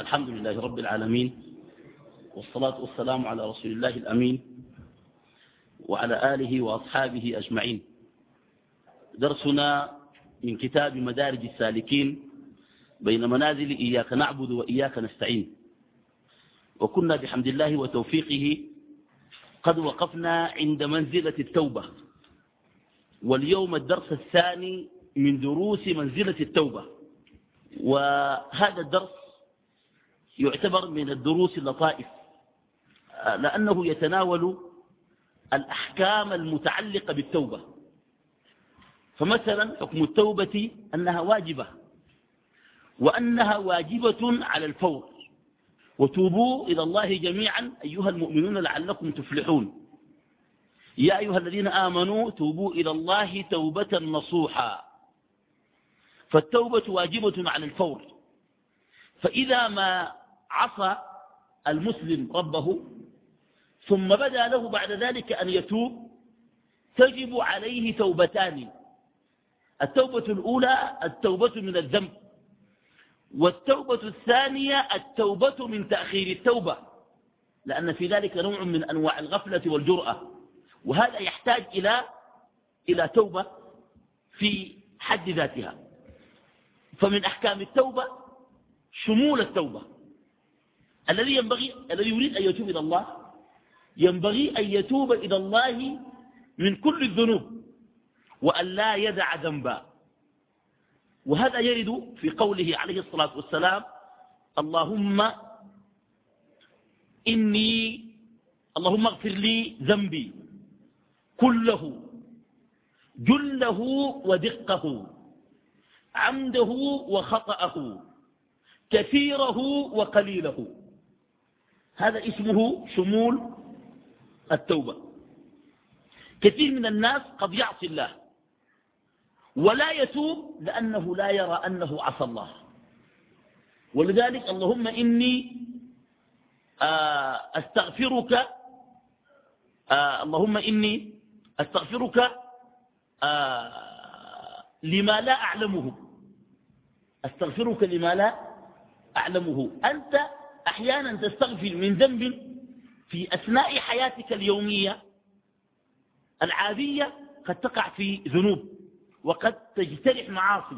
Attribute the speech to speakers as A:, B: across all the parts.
A: الحمد لله رب العالمين والصلاة والسلام على رسول الله الأمين وعلى آله وأصحابه أجمعين. درسنا من كتاب مدارج السالكين بين منازل إياك نعبد وإياك نستعين. وكنا بحمد الله وتوفيقه قد وقفنا عند منزلة التوبة. واليوم الدرس الثاني من دروس منزلة التوبة. وهذا الدرس يعتبر من الدروس اللطائف لأنه يتناول الأحكام المتعلقة بالتوبة. فمثلا حكم التوبة أنها واجبة وأنها واجبة على الفور. وتوبوا إلى الله جميعا أيها المؤمنون لعلكم تفلحون. يا أيها الذين آمنوا توبوا إلى الله توبة نصوحا. فالتوبة واجبة على الفور. فإذا ما عصى المسلم ربه ثم بدا له بعد ذلك أن يتوب تجب عليه توبتان. التوبة الأولى التوبة من الذنب والتوبة الثانية التوبة من تأخير التوبة لأن في ذلك نوع من أنواع الغفلة والجرأة. وهذا يحتاج إلى إلى توبة في حد ذاتها. فمن أحكام التوبة شمول التوبة. الذي ينبغي الذي يريد أن يتوب إلى الله ينبغي أن يتوب إلى الله من كل الذنوب وأن لا يدع ذنبا. وهذا يرد في قوله عليه الصلاة والسلام اللهم إني اللهم اغفر لي ذنبي كله جله ودقه عمده وخطأه كثيره وقليله. هذا اسمه شمول التوبة. كثير من الناس قد يعصي الله ولا يتوب لأنه لا يرى أنه عصى الله. ولذلك اللهم إني آه، أستغفرك آه، اللهم إني أستغفرك آه، لما لا أعلمه. أستغفرك لما لا أعلمه. أنت أحيانا تستغفر من ذنب في أثناء حياتك اليومية العادية قد تقع في ذنوب وقد تجترح معاصي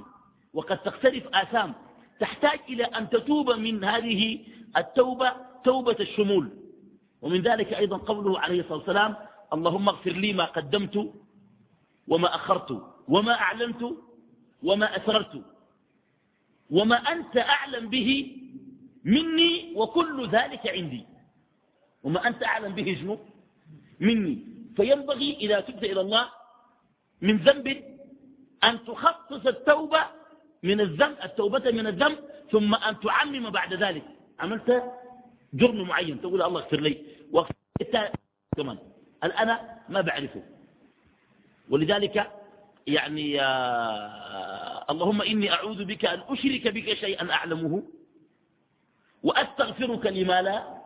A: وقد تقترف آثام. تحتاج إلى أن تتوب من هذه التوبة توبة الشمول. ومن ذلك أيضا قوله عليه الصلاة والسلام اللهم اغفر لي ما قدمت وما أخرت وما أعلنت وما أسررت وما أنت أعلم به مني وكل ذلك عندي. وما أنت أعلم به جنوب؟ مني. فينبغي إذا تبت إلى الله من ذنب أن تخصص التوبة من الذنب التوبة من الذنب ثم أن تعمم بعد ذلك. عملت جرم معين تقول الله اغفر لي. واغفر كمان. أنا ما بعرفه. ولذلك يعني آه اللهم إني أعوذ بك أن أشرك بك شيئا أعلمه. وأستغفرك لما لا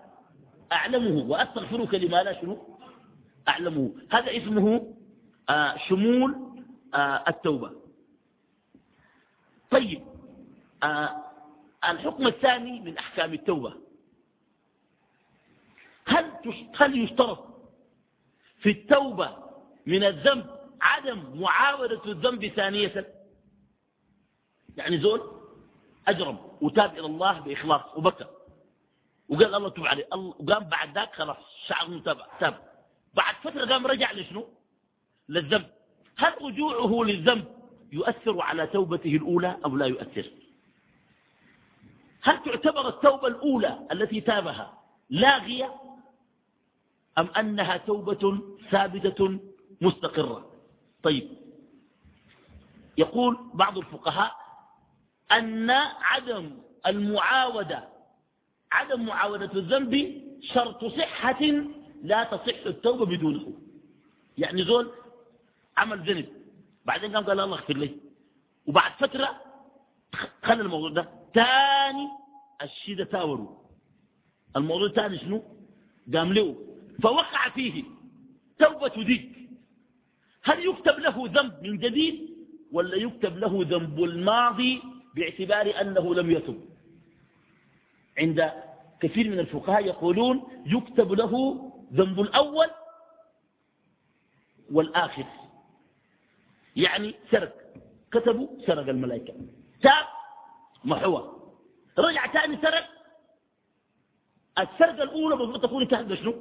A: أعلمه وأستغفرك لما لا شنو؟ أعلمه. هذا اسمه آه شمول آه التوبة. طيب آه الحكم الثاني من أحكام التوبة. هل هل يشترط في التوبة من الذنب عدم معاودة الذنب ثانية؟ يعني زول أجرم وتاب إلى الله بإخلاص. وبكى. وقال الله تب عليه. وقام بعد ذاك خلاص شعر تاب. تاب. بعد فترة قام رجع لشنو؟ للذنب. هل رجوعه للذنب يؤثر على توبته الأولى أو لا يؤثر؟ هل تعتبر التوبة الأولى التي تابها لاغية أم أنها توبة ثابتة مستقرة؟ طيب. يقول بعض الفقهاء أن عدم المعاودة عدم معاودة الذنب شرط صحة لا تصح التوبة بدونه. يعني زول عمل ذنب بعدين قام قال الله اغفر لي. وبعد فترة خلى الموضوع ده. تاني الشيء ده تاوروا. الموضوع تاني شنو؟ قام له فوقع فيه توبة ديك. هل يكتب له ذنب من جديد ولا يكتب له ذنب الماضي باعتبار أنه لم يتب عند كثير من الفقهاء يقولون يكتب له ذنب الأول والآخر. يعني سرق. كتبوا سرق الملائكة. تاب. محوى. رجع ثاني سرق. السرقة الأولى المفروض تكون انتهت بشنو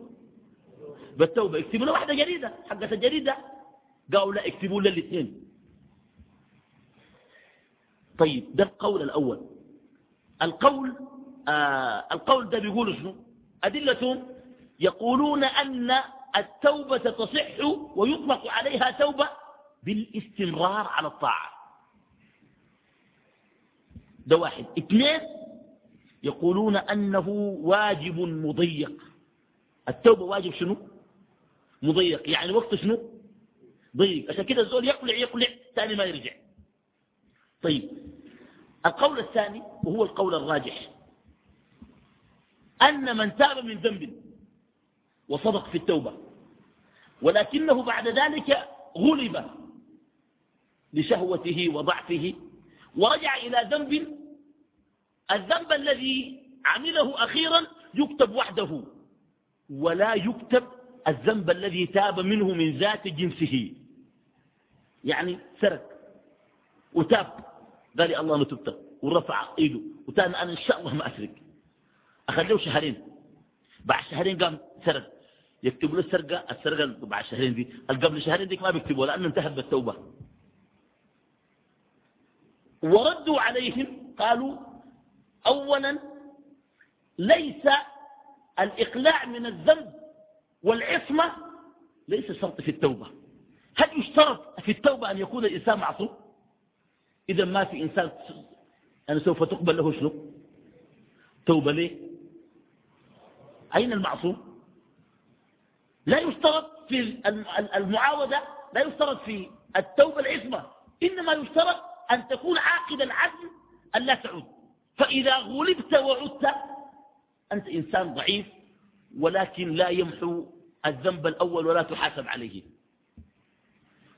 A: بالتوبة. اكتبوا له واحدة جريدة. حقت الجريدة. قالوا لا اكتبوا له الاثنين. طيب ده القول الأول. القول آه القول ده بيقول شنو؟ أدلة يقولون أن التوبة تصح ويطلق عليها توبة بالاستمرار على الطاعة. ده واحد. اثنين يقولون أنه واجب مضيق. التوبة واجب شنو؟ مضيق. يعني وقت شنو؟ ضيق. عشان كده الزول يقلع يقلع ثاني ما يرجع. طيب القول الثاني وهو القول الراجح. أن من تاب من ذنب وصدق في التوبة ولكنه بعد ذلك غلب لشهوته وضعفه ورجع إلى ذنب الذنب الذي عمله أخيرا يكتب وحده ولا يكتب الذنب الذي تاب منه من ذات جنسه. يعني سرق وتاب. قال لي الله نتبت ورفع إيده وتاني أنا إن شاء الله ما أسرق. أخذ شهرين. بعد شهرين قام سرق. يكتبوا له السرقة السرقة بعد شهرين دي. قبل شهرين ديك ما بيكتبوا لأنه انتهت بالتوبة. وردوا عليهم قالوا اولا ليس الإقلاع من الذنب والعصمة ليس شرط في التوبة. هل يشترط في التوبة أن يكون الإنسان معصوم؟ إذا ما في إنسان أنا سوف تقبل له شنو؟ توبة ليه؟ أين المعصوم؟ لا يشترط في المعاودة لا يشترط في التوبة العصمة إنما يشترط أن تكون عاقد العزم أن لا تعود. فإذا غلبت وعدت أنت إنسان ضعيف ولكن لا يمحو الذنب الأول ولا تحاسب عليه.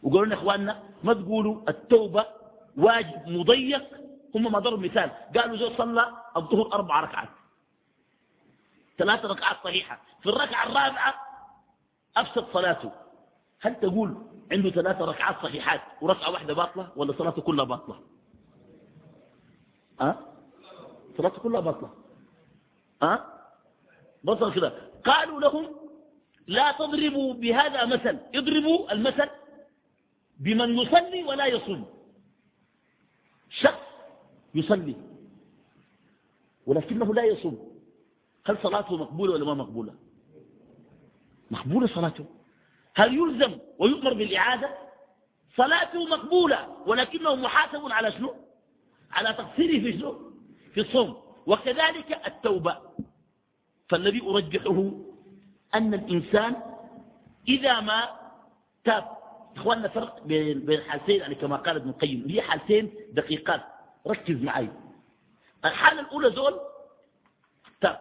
A: وقالوا لنا إخواننا ما تقولوا التوبة واجب مضيق. هم ما ضربوا مثال. قالوا زي صلى الظهر أربع ركعات. ثلاث ركعات صحيحة. في الركعة الرابعة أفسد صلاته. هل تقول عنده ثلاثة ركعات صحيحات وركعة واحدة باطلة ولا صلاته كلها باطلة؟ أه؟ صلاته كلها باطلة. أه؟ بطل كده. قالوا لهم لا تضربوا بهذا مثل. اضربوا المثل بمن يصلي ولا يصوم. شخص يصلي ولكنه لا يصوم. هل صلاته مقبولة ولا ما مقبولة؟ مقبولة صلاته. هل يلزم ويؤمر بالإعادة؟ صلاته مقبولة ولكنه محاسب على شنو؟ على تقصيره في شنو؟ في الصوم. وكذلك التوبة. فالذي أرجحه أن الإنسان إذا ما تاب إخواننا فرق بين حالتين يعني كما قال ابن القيم هي حالتين دقيقات. ركز معي. الحالة الأولى زول تاب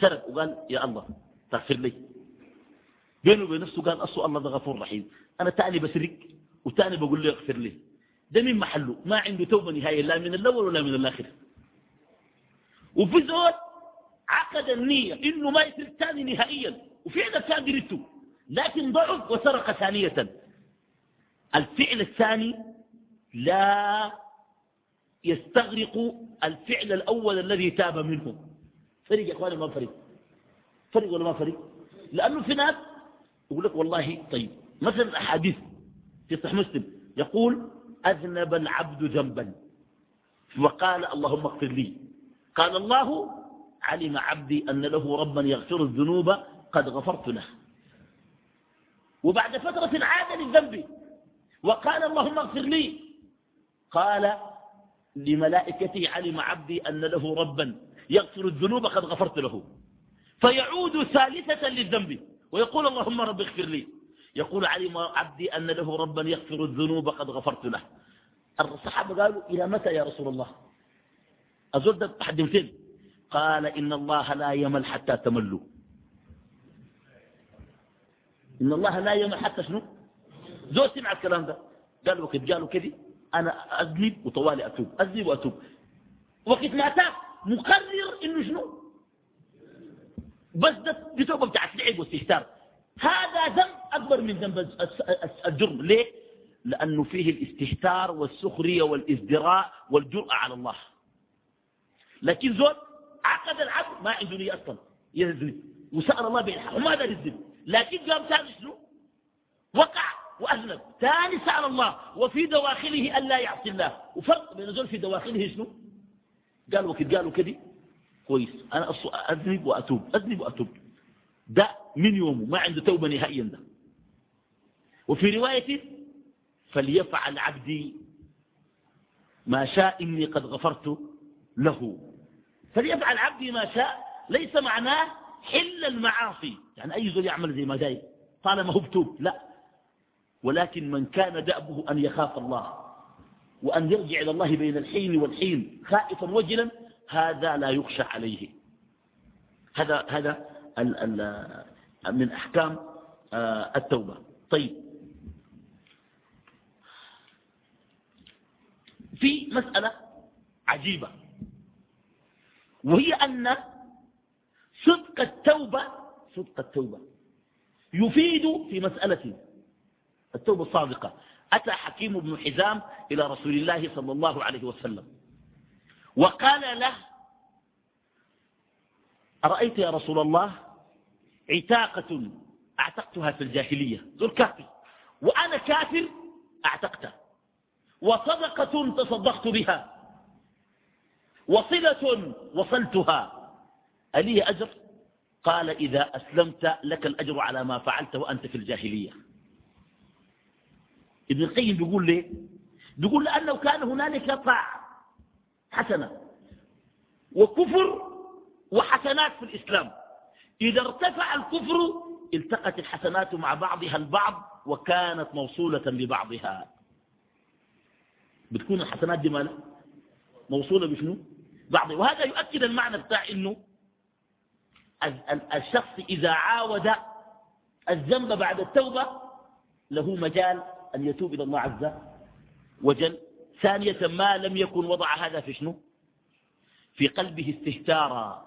A: سرق وقال يا الله تغفر لي. بينه وبين نفسه قال أصو الله ده غفور رحيم. أنا تاني بسرق وتاني بقول له اغفر لي. ده من محله. ما عنده توبة نهائية لا من الأول ولا من الآخر. وفي زول عقد النية إنه ما يسرق ثاني نهائيا. وفعلا كان دريته لكن ضعف وسرق ثانية. الفعل الثاني لا يستغرق الفعل الأول الذي تاب منه. فرق يا أخواني ما فرق فرق ولا ما فرق لأنه في ناس يقول لك والله طيب. مثلا الأحاديث في صحيح مسلم يقول أذنب العبد ذنبا. وقال اللهم اغفر لي. قال الله علم عبدي أن له ربا يغفر الذنوب قد غفرت له. وبعد فترة عاد للذنب. وقال اللهم اغفر لي. قال لملائكته علم عبدي أن له ربا يغفر الذنوب قد غفرت له. فيعود ثالثة للذنب. ويقول اللهم رب اغفر لي. يقول علم عبدي أن له ربا يغفر الذنوب قد غفرت له. الصحابة قالوا إلى متى يا رسول الله؟ أزول ده فين قال إن الله لا يمل حتى تملوا. إن الله لا يمل حتى شنو؟ زول سمع الكلام ده. قال وقت جاله كذي أنا أذنب وطوالي أتوب. أذنب وأتوب. وقت ما تاب مقرر إنه بس ده دي توبة بتاعت لعب واستهتار هذا ذنب أكبر من ذنب الجرم. ليه؟ لأنه فيه الاستهتار والسخرية والازدراء والجرأة على الله. لكن زول عقد العقد ما عنده نية أصلا. يزني. وسأل الله بالحق. وما دار يزني؟ لكن قام ثاني شنو؟ وقع وأذنب. ثاني سأل الله وفي دواخله ألا يعصي الله. وفرق بين زول في دواخله شنو؟ قال وكد قالوا كده كويس. أنا أذنب وأتوب أذنب وأتوب. ده من يومه ما عنده توبة نهائيا ده. وفي رواية فليفعل عبدي ما شاء إني قد غفرت له. فليفعل عبدي ما شاء ليس معناه حل المعاصي. يعني أي زول يعمل زي ما داير طالما هو بتوب لا. ولكن من كان دأبه أن يخاف الله وأن يرجع إلى الله بين الحين والحين خائفا وجلا هذا لا يخشى عليه. هذا هذا من أحكام آه، التوبة. طيب. في مسألة عجيبة وهي أن صدق التوبة صدق التوبة. يفيد في مسألة التوبة الصادقة. أتى حكيم بن حزام إلى رسول الله صلى الله عليه وسلم وقال له أرأيت يا رسول الله عتاقة أعتقتها في الجاهلية ذو الكافر وأنا كافر أعتقته وصدقة تصدقت بها. وصلة وصلتها. ألي أجر؟ قال إذا أسلمت لك الأجر على ما فعلت وأنت في الجاهلية. ابن القيم بيقول ليه بيقول لأنه كان هنالك طاعة حسنة وكفر وحسنات في الإسلام. إذا ارتفع الكفر التقت الحسنات مع بعضها البعض وكانت موصولة ببعضها بتكون الحسنات دي مالها موصولة بشنو؟ بعض وهذا يؤكد المعنى بتاع إنه الشخص إذا عاود الذنب بعد التوبة له مجال أن يتوب إلى الله عز وجل. ثانية ما لم يكن وضع هذا في شنو؟ في قلبه استهتارا.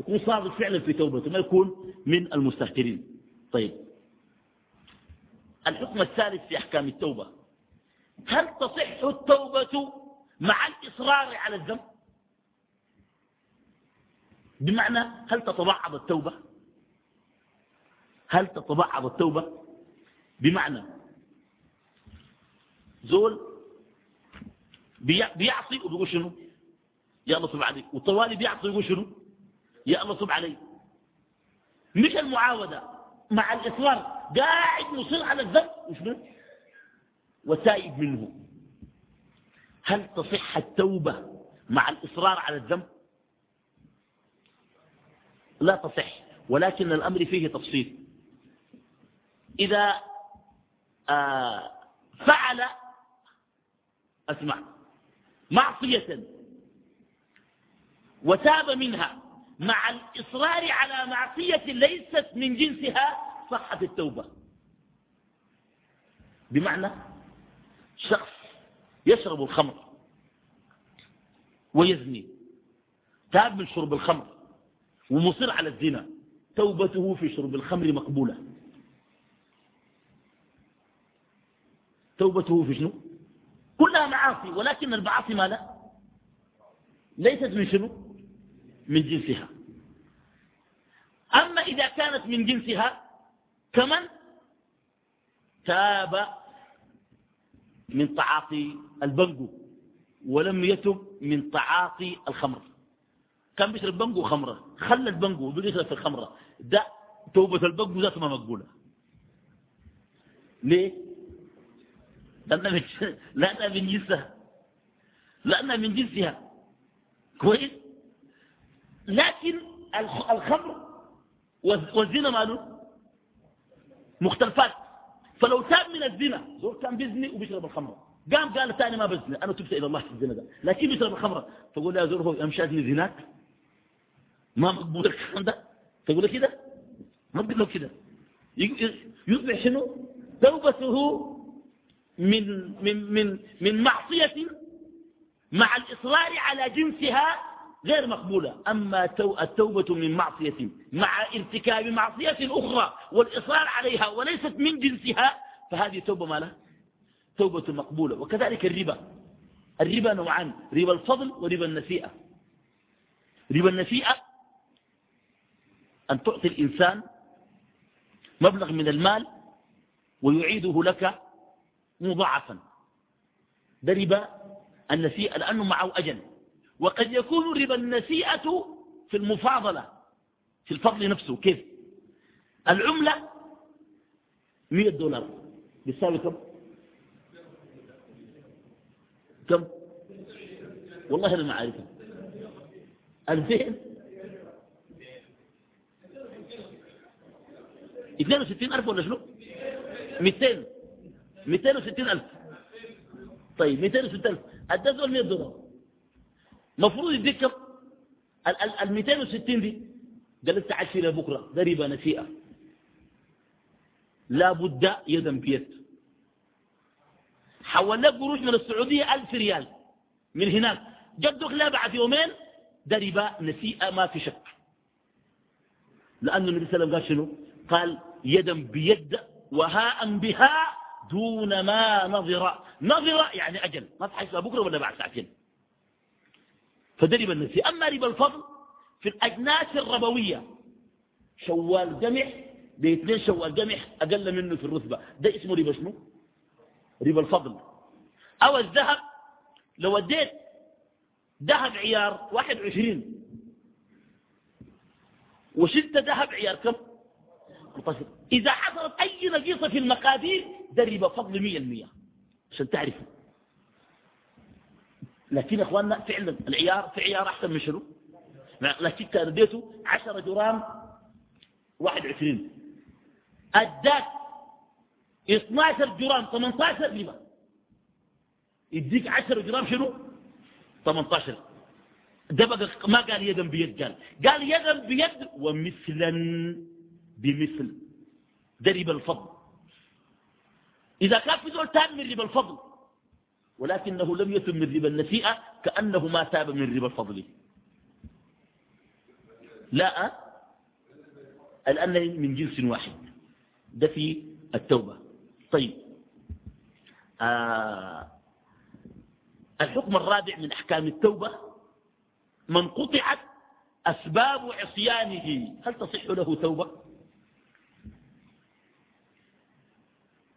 A: يكون صادق فعلا في توبته ما يكون من المستهترين. طيب. الحكم الثالث في أحكام التوبة. هل تصح التوبة مع الإصرار على الذنب؟ بمعنى هل تتبعض التوبة؟ هل تتبعض التوبة؟ بمعنى زول بيعصي وبيقول شنو؟ يا الله تب عليك. والطوالي بيعصي ويقول شنو؟ يا الله تب علي. مش المعاودة مع الإصرار. قاعد مصر على الذنب. وشنو؟ وتائب منه. هل تصح التوبة مع الإصرار على الذنب؟ لا تصح ولكن الأمر فيه تفصيل. إذا آه فعل أسمع معصية وتاب منها مع الإصرار على معصية ليست من جنسها صحة التوبة. بمعنى شخص يشرب الخمر ويزني تاب من شرب الخمر. ومصر على الزنا. توبته في شرب الخمر مقبولة. توبته في شنو؟ كلها معاصي ولكن المعاصي ما لا؟ ليست من شنو؟ من جنسها. أما إذا كانت من جنسها كمن؟ تاب من تعاطي البنجو ولم يتب من تعاطي الخمر. كان بيشرب بنجو خمرة خلى البنجو وبيشرب في الخمرة. ده توبة البنجو ذات ما مقبولة. ليه؟ لأنها من, لأنها من جنسها. لأنها من جنسها. كويس؟ لكن الخمر والزنا ماله؟ مختلفات. فلو تاب من الزنا زول كان بيزني وبيشرب الخمر قام قال ثاني ما بزني. أنا تبت إلى الله في الزنا ده. لكن بيشرب الخمر فقول يا زول هو امشي ازني زناك ما مقبول الكلام ده؟ تقول كده؟ ما تقول له كده. يصبح شنو؟ توبته من من من من معصية مع الإصرار على جنسها غير مقبولة. أما التوبة من معصية مع ارتكاب معصية أخرى والإصرار عليها وليست من جنسها فهذه توبة ما لا توبة مقبولة. وكذلك الربا. الربا نوعان ربا الفضل وربا النسيئة. ربا النسيئة أن تعطي الإنسان مبلغ من المال ويعيده لك مضاعفا. ده ربا النسيئة لأنه معه أجل. وقد يكون ربا النسيئة في المفاضلة في الفضل نفسه. كيف؟ العملة مئة دولار. بيساوي كم؟ كم؟ والله أنا ما عارفها. ألفين اثنين وستين ألف ولا شنو؟ مئتين مئتين وستين ألف. طيب مئتين وستين ألف. أدى مئة دولار. مفروض يديك ال 260 دي قال لك تعال بكرة ده ربا نسيئه لا بد يدا بيد حول لك قروش من السعودية 1000 ريال. من هناك. جدك لا بعد يومين ده ربا نسيئة ما في شك. لأنه النبي صلى الله عليه وسلم قال شنو؟ قال يدا بيد وهاء بها دون ما نظر. نظر يعني أجل. ما تحسب بكرة ولا بعد ساعتين. فده ربا النسي أما ربا الفضل في الأجناس الربوية شوال جمح باثنين شوال جمح أقل منه في الرتبة. ده اسمه ربا شنو؟ ربا الفضل. أو الذهب. لو اديت ذهب عيار واحد وعشرين وشلت ذهب عيار كم؟ إذا حصلت أي نقيصة في المقادير ده ربا فضل مية المية. عشان تعرفوا. لكن يا إخواننا فعلا العيار في عيار أحسن من شنو؟ لكن كان اديته 10 جرام 21 اداك 12 جرام 18 ربا. يديك 10 جرام شنو؟ 18 ده بقى ما قال يدا بيد قال. قال يدا بيد ومثلا بمثل ده ربا الفضل. إذا كان في زول تاني من ربا الفضل ولكنه لم يتم من ربا النسيئة كأنه ما تاب من ربا الفضل. لا لأن من جنس واحد. ده في التوبة. طيب. آه الحكم الرابع من أحكام التوبة من قطعت أسباب عصيانه. هل تصح له توبة؟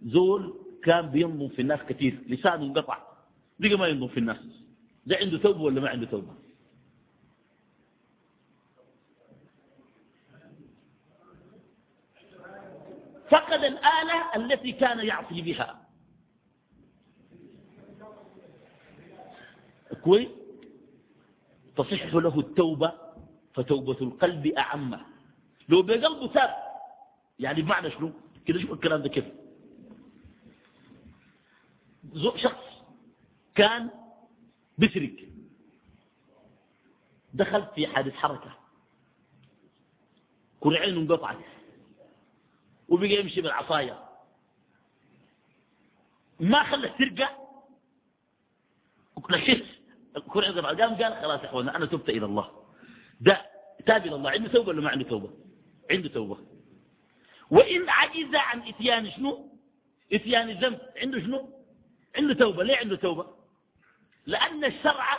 A: زول كان بينظم في الناس كثير لسانه انقطع. بقى ما ينظم في الناس. ده عنده توبة ولا ما عنده توبة فقد الآلة التي كان يعصي بها. كويس؟ تصح له التوبة فتوبة القلب أعمه لو بقلبه تاب يعني بمعنى شنو؟ كده شوف الكلام ده كيف؟ شخص كان بسرق دخل في حادث حركة. كل عينه انقطعت وبقى يمشي بالعصاية. ما خلى السرقة لشيت كل عينه قام قال خلاص يا اخوانا أنا تبت إلى الله. ده تاب إلى الله. عنده توبة ولا ما عنده توبة؟ عنده توبة. وإن عجز عن إتيان شنو؟ إتيان الذنب. عنده شنو؟ عنده توبة ليه عنده توبة؟ لأن الشرع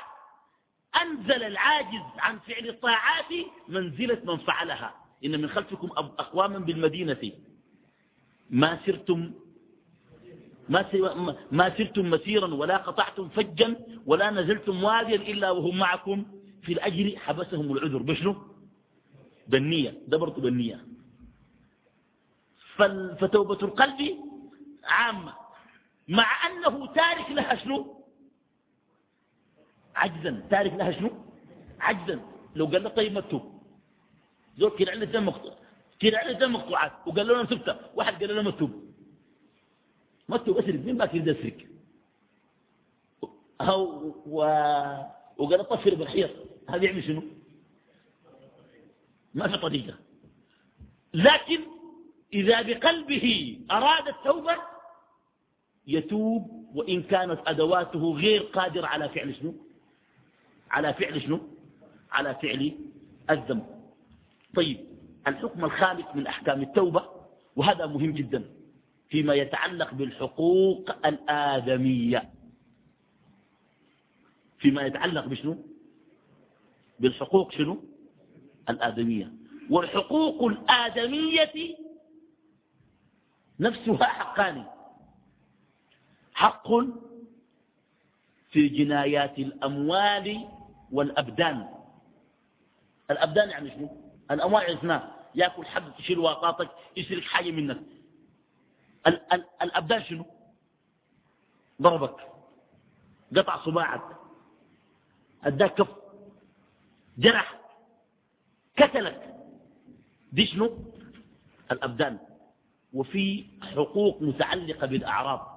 A: أنزل العاجز عن فعل الطاعات منزلة من فعلها. إن من خلفكم أقواما بالمدينة. ما سرتم ما, ما سرتم مسيرا ولا قطعتم فجا ولا نزلتم واديا إلا وهم معكم. في الأجر حبسهم العذر. بشنو؟ بالنية ده برضه بالنية فتوبة القلب عامة. مع أنه تارك لها شنو؟ عجزا. تارك لها شنو؟ عجزا. لو قال له طيب ما تتوب زول كده على الدم مقطوع كده على الدم مقطوعات. وقال له أنا تبت واحد قال له ما تتوب اسرق. مين باكر ده اسرق هو و... وقال له طفر بالحيط. هذا يعمل شنو؟ ما في طريقة. لكن إذا بقلبه أراد التوبة يتوب وإن كانت أدواته غير قادرة على فعل شنو؟ على فعل شنو؟ على فعل الذنب. طيب الحكم الخامس من أحكام التوبة وهذا مهم جدا فيما يتعلق بالحقوق الآدمية. فيما يتعلق بشنو؟ بالحقوق شنو؟ الآدمية. والحقوق الآدمية نفسها حقان حق في جنايات الأموال والأبدان. الأبدان يعني شنو؟ الأموال عرفناه يأكل حد تشيل واقاطك يسرق حاجة منك. ال ال الأبدان شنو؟ ضربك قطع صباعك أداك كف جرح كتلك دي شنو؟ الأبدان. وفي حقوق متعلقة بالأعراض.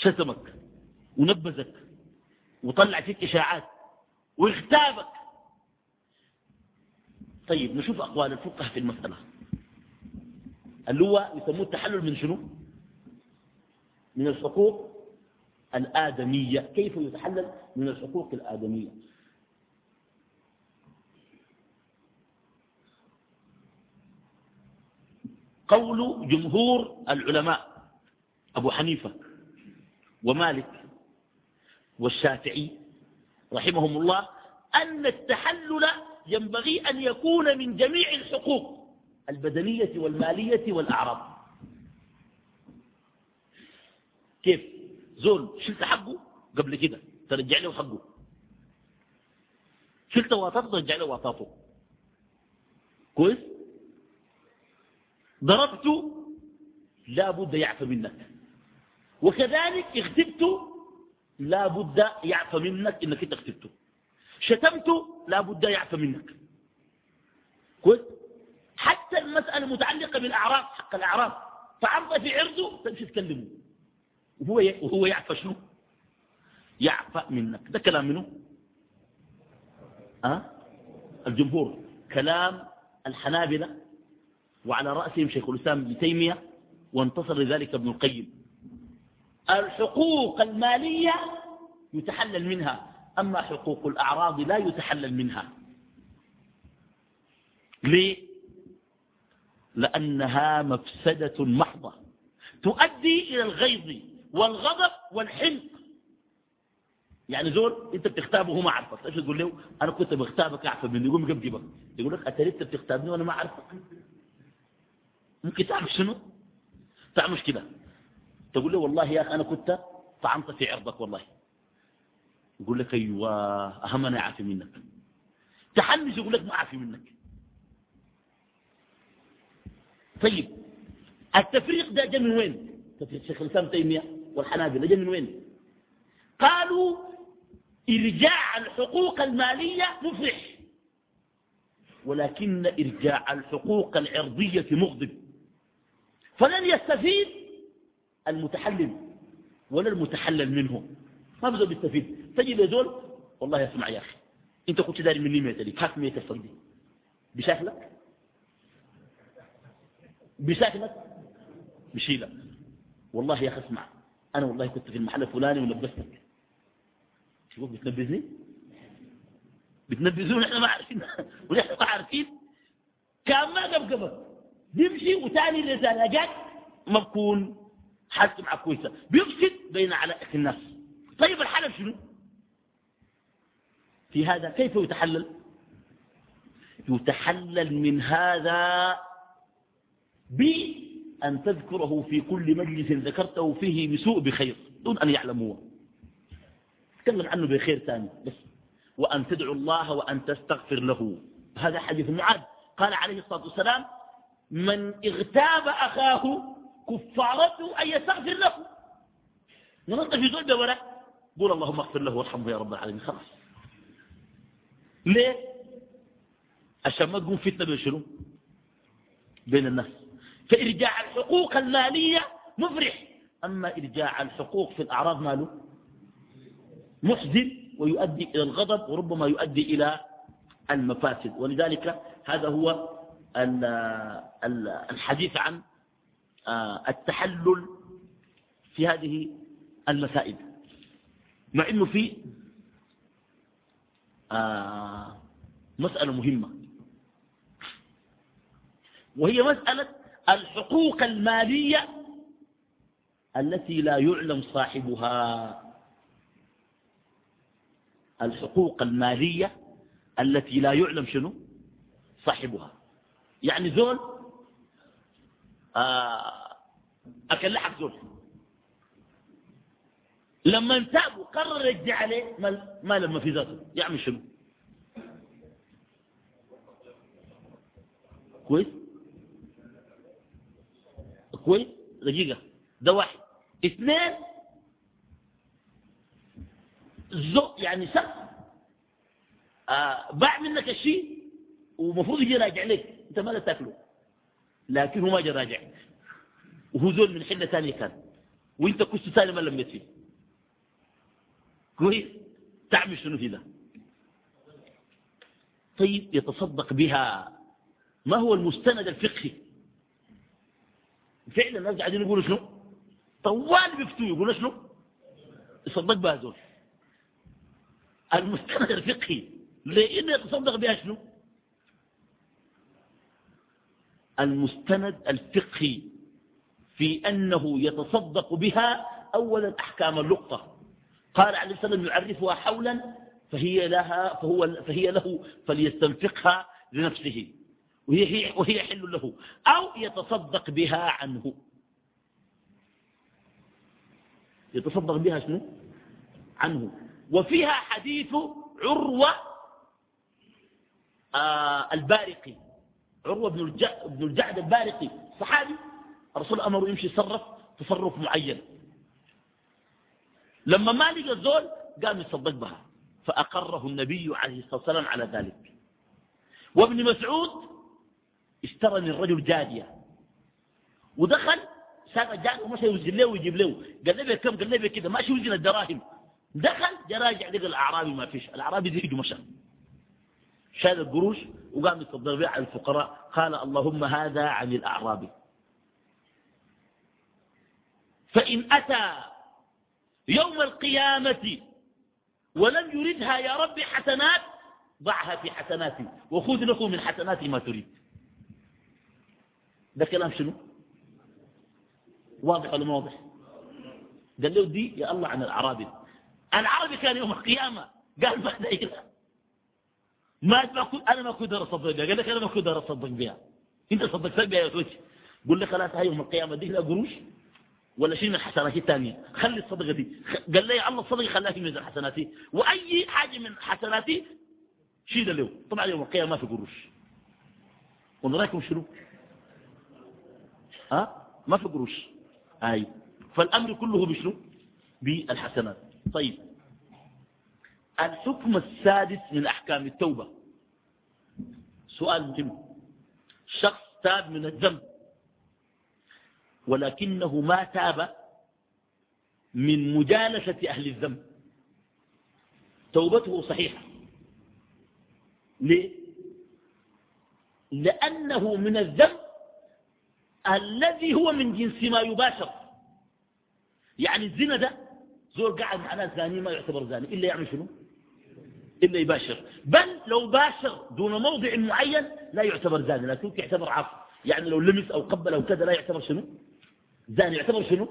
A: شتمك ونبذك وطلع فيك إشاعات واغتابك. طيب نشوف أقوال الفقه في المسألة. اللي هو يسموه التحلل من شنو؟ من الحقوق الآدمية. كيف يتحلل؟ من الحقوق الآدمية. قول جمهور العلماء. أبو حنيفة. ومالك والشافعي رحمهم الله أن التحلل ينبغي أن يكون من جميع الحقوق البدنية والمالية والأعراض. كيف؟ زول شلت حقه؟ قبل كده ترجع له حقه. شلت واطاته ترجع له واطاته كويس؟ ضربته لا بد يعفى منك. وكذلك اغتبته لا بد يعفى منك إنك أنت اغتبته شتمته لا بد يعفى منك. كويس؟ حتى المسألة متعلقة بالأعراض حق الأعراض فعرض في عرضه تمشي تكلمه. وهو وهو يعفى شنو؟ يعفى منك. ده كلام منه أه؟ الجمهور. كلام الحنابلة وعلى رأسهم شيخ الإسلام ابن تيمية وانتصر لذلك ابن القيم. الحقوق المالية يتحلل منها أما حقوق الأعراض لا يتحلل منها. ليه؟ لأنها مفسدة محضة تؤدي إلى الغيظ والغضب والحنق. يعني زول أنت بتختابه وهو ما عرفك إيش تقول له؟ أنا كنت بختابك اعفى مني يقوم يقبجبك يقول لك اتريد انت بتختابني وأنا ما اعرفك ممكن تعرف شنو؟ تعرف مشكلة؟ تقول له والله يا أخي أنا كنت طعنت في عرضك والله. يقول لك أيوه أهم أنا عافي منك. تحمس يقول لك ما عافي منك. طيب التفريق ده جاء من وين؟ تفريق شيخ الإسلام تيمية والحنابلة جاء من وين؟ قالوا إرجاع الحقوق المالية مفرح ولكن إرجاع الحقوق العرضية مغضب. فلن يستفيد المتحلل ولا المتحلل منه ما بزول بيستفيد. تجي لزول والله اسمع يا أخي أنت كنت داري مني ميته لي هات ميته الفرد بشكلك بشكلك بشيلك والله يا أخي اسمع أنا والله كنت في المحل الفلاني ولبستك شوف بتنبذني؟ بتنبذوني إحنا ما عارفين. ونحن ما عارفين. كان ما قبقبه بيمشي وثاني لزلاجات ما بكون حالته معه كويسة. بيفسد بين علائق الناس. طيب الحلف شنو؟ في هذا كيف يتحلل؟ يتحلل من هذا بأن تذكره في كل مجلس ذكرته فيه بسوء بخير دون أن يعلموا تكلم عنه بخير ثاني بس. وأن تدعو الله وأن تستغفر له. هذا حديث معاذ قال عليه الصلاة والسلام من اغتاب أخاه كفارته أن يستغفر له. ننطق في زول ولا قول اللهم اغفر له وارحمه يا رب العالمين خلاص. ليه؟ عشان ما تقوم فتنة بين شنو؟ بين الناس. فإرجاع الحقوق المالية مفرح. أما إرجاع الحقوق في الأعراض ماله؟ محزن ويؤدي إلى الغضب وربما يؤدي إلى المفاسد. ولذلك هذا هو الحديث عن التحلل في هذه المسائل. مع إنه في آه مسألة مهمة. وهي مسألة الحقوق المالية التي لا يعلم صاحبها. الحقوق المالية التي لا يعلم شنو؟ صاحبها. يعني زول آه أكل لحق زول. لما انتاب وقرر يجي عليه ما لما في ذاته. يعمل شنو؟ كويس؟ كويس؟ دقيقة. ده واحد. اثنين زو يعني سقف آه باع منك الشيء ومفروض يجي راجع لك. انت ما تاكله. لكن هو ما جا راجع. وهو زول من حله ثانية كان. وانت كنت ثاني ما لميت فيه كويس؟ تعمل شنو في ده طيب يتصدق بها. ما هو المستند الفقهي؟ فعلا الناس قاعدين يقولوا شنو؟ طوال بيفتوا يقولوا شنو؟ يصدق بها زول. المستند الفقهي. لأنه يتصدق بها شنو؟ المستند الفقهي في أنه يتصدق بها أولا أحكام اللقطة قال عليه السلام يعرفها حولا فهي, لها فهو فهي له فليستنفقها لنفسه. وهي, وهي حل له. أو يتصدق بها عنه. يتصدق بها شنو؟ عنه. وفيها حديث عروة آه البارقي. عروة بن بن الجعد البارقي صحابي. الرسول أمره يمشي يتصرف تصرف معين. لما ما لقى الزول قام يصدق بها فأقره النبي عليه الصلاة والسلام على ذلك. وابن مسعود اشترى من الرجل جارية. ودخل ساق جارية ومشى يوزن له ويجيب له. قال له كم؟ قال له كده ماشي يوزن الدراهم. دخل جراجع لقى الأعرابي ما فيش. الأعرابي زيد مشى. شال القروش وقام يتصدق بها على الفقراء. قال اللهم هذا عن الأعرابي. فإن أتى يوم القيامة ولم يردها يا رب حسنات ضعها في حسناتي. وخذ له من حسناتي ما تريد. ده كلام شنو؟ واضح ولا ما واضح؟ قال له دي يا الله عن الأعرابي. العربي كان يوم القيامة. قال بعد إله ما أنا ما كنت أصدق بها. قال لك أنا ما كنت أصدق بها. أنت صدقت بها يا توجه قول لي خلاص هاي يوم القيامة دي لا قروش ولا شيء من حسناتي الثانية. خلي الصدقة دي. قال لي الله الصدقه خلاها في ميزان حسناتي وأي حاجة من حسناتي شيل له طبعا يوم القيامة ما في قروش. رأيكم شنو؟ ها؟ ما في قروش. اي فالأمر كله بشنو؟ بالحسنات. طيب. الحكم السادس من أحكام التوبة. سؤال مهم. شخص تاب من الذنب ولكنه ما تاب من مجالسة أهل الذنب. توبته صحيحة. ليه؟ لأنه من الذنب الذي هو من جنس ما يباشر. يعني الزنا ده زول قاعد مع ناس زاني ما يعتبر زاني إلا يعمل شنو؟ إلا يباشر. بل لو باشر دون موضع معين لا يعتبر زاني لكن يعتبر عاصي. يعني لو لمس أو قبل أو كذا لا يعتبر شنو؟ زاني. يعتبر شنو؟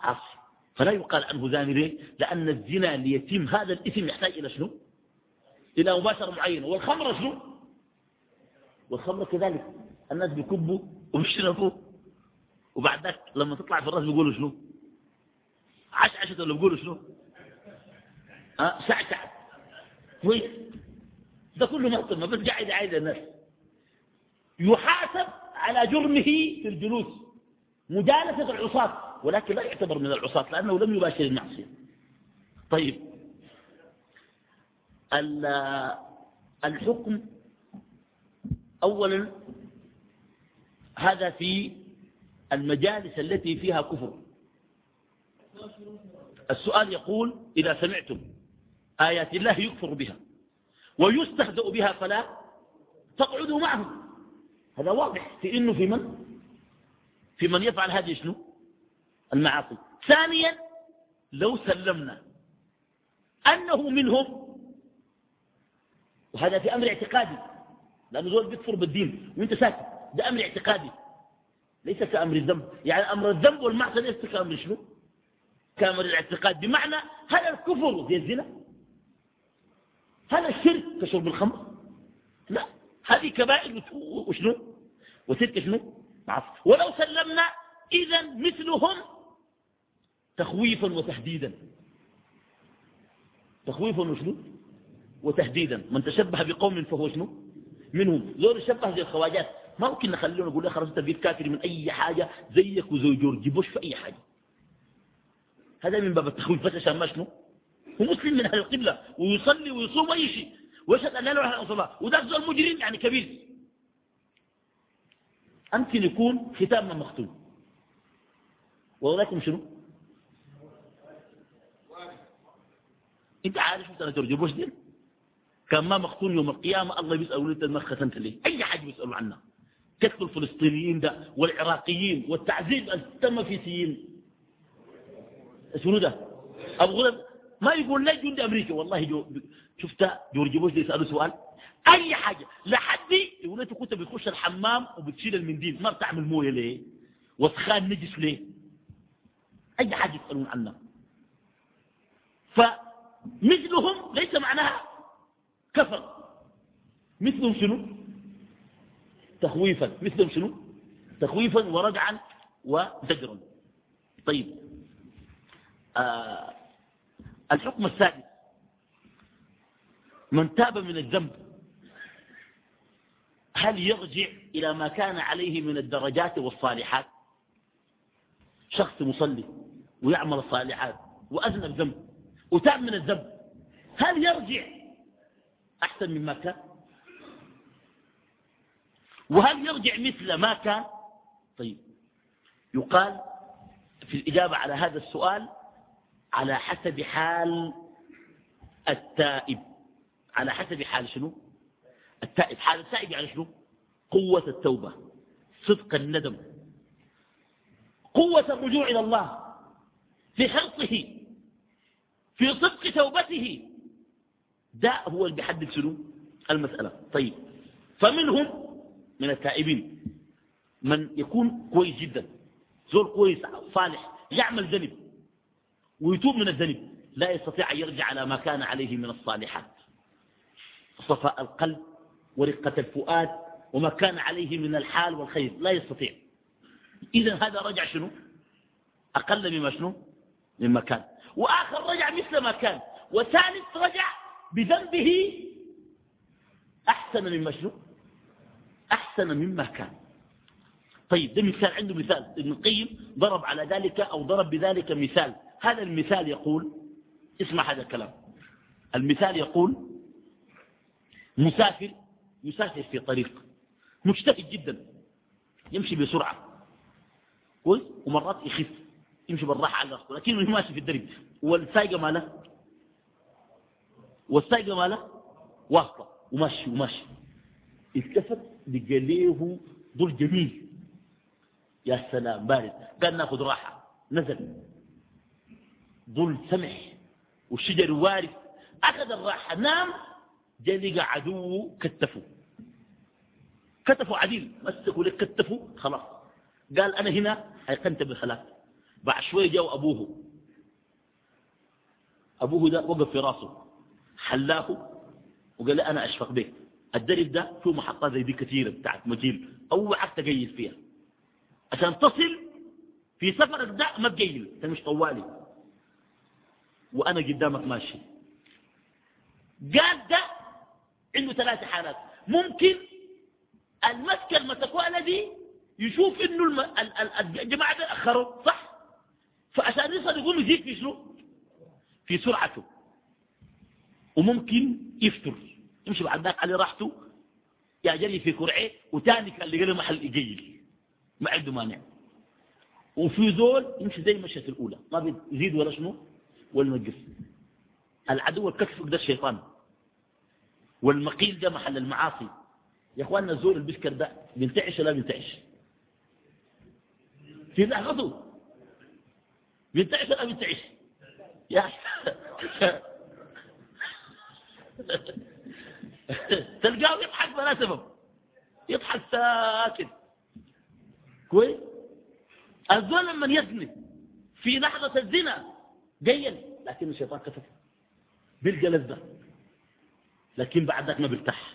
A: عاصي. فلا يقال عنه زاني ليه؟ لأن الزنا ليتم هذا الإثم يحتاج إلى شنو؟ إلى مباشرة معينة والخمر شنو؟ والخمر كذلك. الناس بيكبوا وبيشربوا وبعد ذلك لما تطلع في الراس بيقولوا شنو؟ عش عشة ولا بيقولوا شنو؟ أه ساعة كويس. ده كله ما بس قاعد عايز الناس يحاسب على جرمه في الجلوس. مجالسة العصاة ولكن لا يعتبر من العصاة لأنه لم يباشر المعصية طيب. الحكم أولا هذا في المجالس التي فيها كفر. السؤال يقول إذا سمعتم آيات الله يكفر بها ويستهزأ بها فلا تقعدوا معهم. هذا واضح. في إنه في من؟ في من يفعل هذه شنو؟ المعاصي. ثانيا لو سلمنا أنه منهم وهذا في أمر اعتقادي لأنه زول بيكفر بالدين وأنت ساكت ده أمر اعتقادي. ليس كأمر الذنب يعني أمر الذنب والمعصية ليس كأمر شنو؟ كأمر الاعتقاد. بمعنى هل الكفر زي الزنا. هل الشرك كشرب الخمر؟ لا. هذه كبائر وشنو؟ وتلك شنو؟ معصية ولو سلمنا إذا مثلهم تخويفا وتهديدا. تخويفا وشنو؟ وتهديدا. من تشبه بقوم فهو شنو؟ منهم. زور شبه زي الخواجات. ما ممكن نخليه نقول له انت بيت كافر من أي حاجة؟ زيك وزي جورج بوش في أي حاجة. هذا من باب التخويف. بس عشان ما شنو؟ هو مسلم من أهل القبلة ويصلي ويصوم اي شيء ويشهد أن لا إله إلا الله وذاك زول مجرم يعني كبير. يمكن يكون ختامنا مختوم. وراكم شنو؟ أنت عارف جورج بوش دي كان ما مختون يوم القيامة الله بيسألوا انت ما ختنت ليه؟ أي حاجة بيسألوا عنها قتل الفلسطينيين ده والعراقيين والتعذيب اللي تم في سيين شنو ده؟ أبو غلب ما يقول لا جندي أمريكا والله جو شفت جورج بوش يسألوا سؤال؟ أي حاجة. لحد يقول أنت كنت بتخش الحمام وبتشيل المنديل. ما بتعمل موية ليه؟ وسخان نجس ليه؟ أي حاجة يسألون عنها. فمثلهم ليس معناها كفر. مثلهم شنو؟ تخويفا. مثلهم شنو؟ تخويفا وردعا وزجرا طيب. آه الحكم السادس من تاب من الذنب هل يرجع إلى ما كان عليه من الدرجات والصالحات؟ شخص مصلي ويعمل الصالحات وأذنب ذنب وتاب من الذنب هل يرجع أحسن مما كان؟ وهل يرجع مثل ما كان؟ طيب يقال في الإجابة على هذا السؤال على حسب حال التائب. على حسب حال شنو؟ التائب. حال التائب يعني شنو؟ قوة التوبة. صدق الندم. قوة الرجوع إلى الله. في حرصه في صدق توبته. ده هو اللي بيحدد شنو؟ المسألة. طيب. فمنهم من التائبين من يكون كويس جدا. زول كويس صالح يعمل ذنب ويتوب من الذنب. لا يستطيع أن يرجع على ما كان عليه من الصالحات. صفاء القلب ورقة الفؤاد وما كان عليه من الحال والخير. لا يستطيع. إذا هذا رجع شنو؟ أقل مما شنو؟ مما كان وآخر رجع مثل ما كان. وثالث رجع بذنبه أحسن مما شنو؟ أحسن مما كان. طيب ده مثال عنده مثال. ابن القيم ضرب على ذلك أو ضرب بذلك مثال. هذا المثال يقول اسمع هذا الكلام. المثال يقول مسافر يسافر في طريق مجتهد جدا. يمشي بسرعة. كويس ومرات يخف. يمشي بالراحة على راسه لكنه ماشي في الدرب. والسايقة ماله؟ والسايقة ماله؟ واصلة. وماشي وماشي. التفت لقى له ظل جميل. يا سلام بارد. قال ناخذ راحة. نزل. ظل سمح والشجر وارث أخذ الراحة نام جاء لقى عدوه كتفه. كتفه عديل مسكوا لك كتفه خلاص. قال أنا هنا أيقنت بالخلاف بعد شوية جاء أبوه. أبوه ده وقف في راسه. حلاه وقال لي أنا أشفق بك. الدرب ده فيه محطات زي دي كثيرة بتاعت مجيل. اوعك تقيل فيها. عشان تصل في سفرك ده ما تقيل أنت مش طوالي. وأنا قدامك ماشي. قال ده عنده ثلاث حالات. ممكن المسكة المتكوالة دي يشوف إنه الجماعة ده أخروا صح؟ فعشان يصل يقوم يزيد في شنو؟ في سرعته. وممكن يفتر. يمشي بعد ذاك على راحته. يا جري في كرعة وتاني كان لقى له محل يجيل ما عنده مانع. وفي ذول يمشي زي المشية الأولى. ما بيزيد ولا شنو؟ ينقص العدو الكشف ده الشيطان. والمقيل ده محل المعاصي. يا إخواننا الزول البسكر ده بينتعش ولا بينتعش؟ في لحظته بينتعش ولا بينتعش؟ يا تلقاه يضحك بلا سبب. يضحك ساكت. كويس؟ الزول لما يزني في لحظة الزنا قيل لكن الشيطان كتب بيلقى لذة لكن بعد ذلك ما بيرتاح.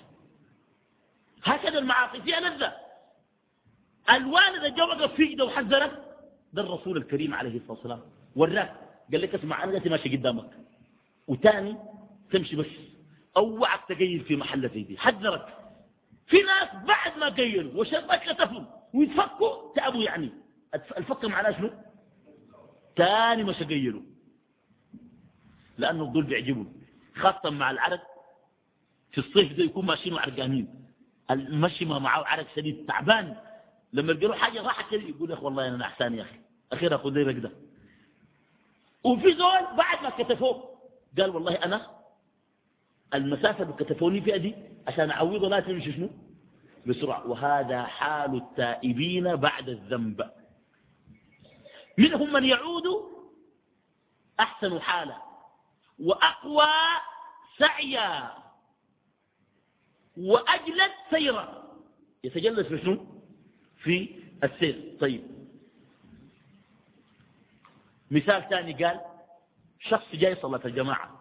A: هكذا المعاصي فيها لذة الوالد جو وقف في إيده وحذرك ده الرسول الكريم عليه الصلاة والسلام وراك. قال لك اسمع أنا ماشي قدامك. وتاني تمشي بس. أوعك تقيل في محل زي دي. حذرك. في ناس بعد ما قيلوا وشربك كتفهم ويتفكوا تعبوا يعني. الفك معناه شنو؟ تاني مش قيلوا لأنه الظل بيعجبهم خاصة مع العرق في الصيف ده يكون ماشيين وعرقانين المشي ما معه عرق شديد تعبان. لما يلقوا حاجة راحت كده يقول أخي والله أنا أحسن يا أخي. أخيرا خذ لي رقده وفي زول بعد ما كتفوه قال والله أنا المسافة اللي كتفوني فيها دي عشان اعوضها لا تمشي شنو؟ بسرعة. وهذا حال التائبين بعد الذنب. منهم من يعود أحسن حالا. وأقوى سعيا وأجلد سيرا يتجلس في شنو؟ في السير. طيب. مثال ثاني قال شخص جاي صلاة الجماعة.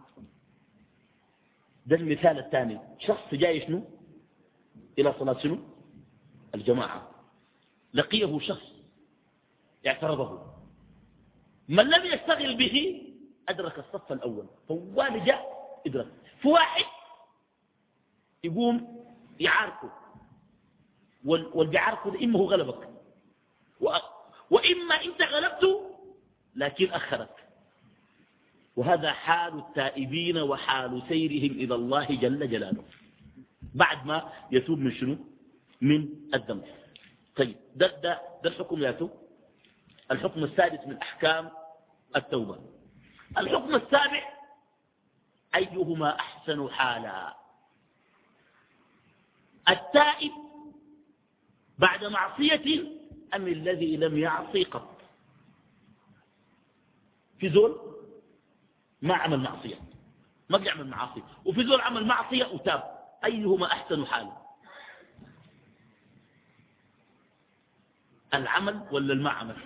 A: ده المثال الثاني. شخص جاي شنو؟ إلى صلاة شنو؟ الجماعة. لقيه شخص اعترضه. من لم يشتغل به أدرك الصف الأول. فوال جاء إدرك فواحد يقوم يعاركه. واللي بيعاركه إما هو غلبك. وإما أنت غلبته لكن أخرك. وهذا حال التائبين وحال سيرهم إلى الله جل جلاله. بعد ما يتوب من شنو؟ من الذنب طيب ده, ده, ده الحكم ياتو الحكم السادس من أحكام التوبة. الحكم السابع أيهما أحسن حالا؟ التائب بعد معصية أم الذي لم يعصي قط؟ في زول ما عمل معصية ما بيعمل معاصي وفي زول عمل معصية وتاب أيهما أحسن حالا؟ العمل ولا المعمل؟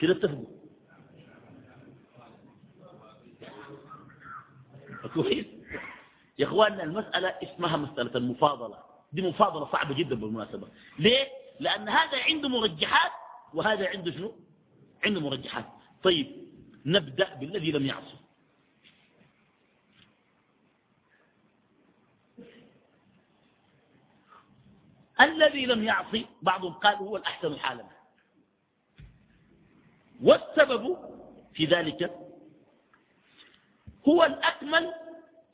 A: كده اتفقوا كويس يا اخواننا المسألة اسمها مسألة المفاضلة. دي مفاضلة صعبة جدا بالمناسبة. ليه؟ لأن هذا عنده مرجحات وهذا عنده شنو؟ عنده مرجحات. طيب نبدأ بالذي لم يعصي الذي لم يعصي بعضهم قال هو الأحسن حالا. والسبب في ذلك هو الأكمل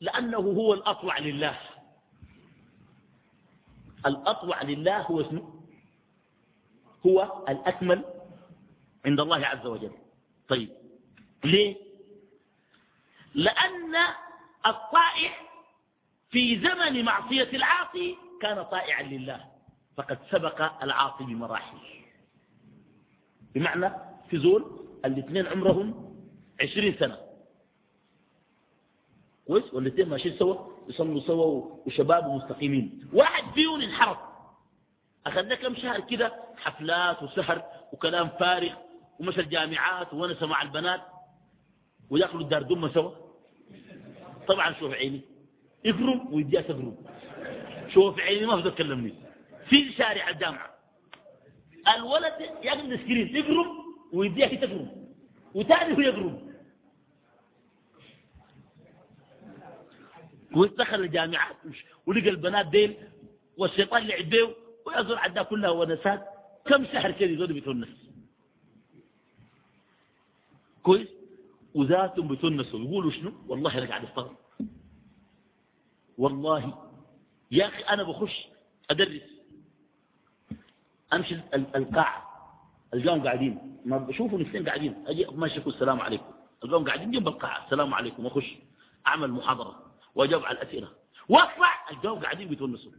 A: لأنه هو الأطوع لله. الأطوع لله هو اسمه هو الأكمل عند الله عز وجل. طيب ليه؟ لأن الطائع في زمن معصية العاصي كان طائعا لله فقد سبق العاصي بمراحل بمعنى في زول الاثنين عمرهم عشرين سنة. كويس؟ والاثنين ماشيين سوا؟ يصلوا سوا وشباب ومستقيمين. واحد فيهم انحرف. أخذنا كم شهر كده؟ حفلات وسهر وكلام فارغ ومشى الجامعات ونسى مع البنات وياكلوا الدار دمة سوا. طبعا شوف عيني. اقرب ويديها تقرب شوف عيني ما في تكلمني في شارع الجامعة. الولد ياكل السكرين يقرب ويديها تقرب وتاني هو يقرب ويدخل الجامعات ولقى البنات ديل والشيطان لعب بيه ويزور عدها كلها ونسات كم شهر كده يزور بيتونس كويس؟ وذاتهم بيتونسوا يقولوا شنو؟ والله أنا قاعد استغرب والله. يا أخي أنا بخش أدرس. أمشي القاعة. القاهم قاعدين. ما بشوفوا نفسين قاعدين. أجي أقول السلام عليكم. القاهم قاعدين جنب القاعة. السلام عليكم. واخش أعمل محاضرة وأجاوب على الأسئلة. وأطلع. القاهم قاعدين بيتونسوا.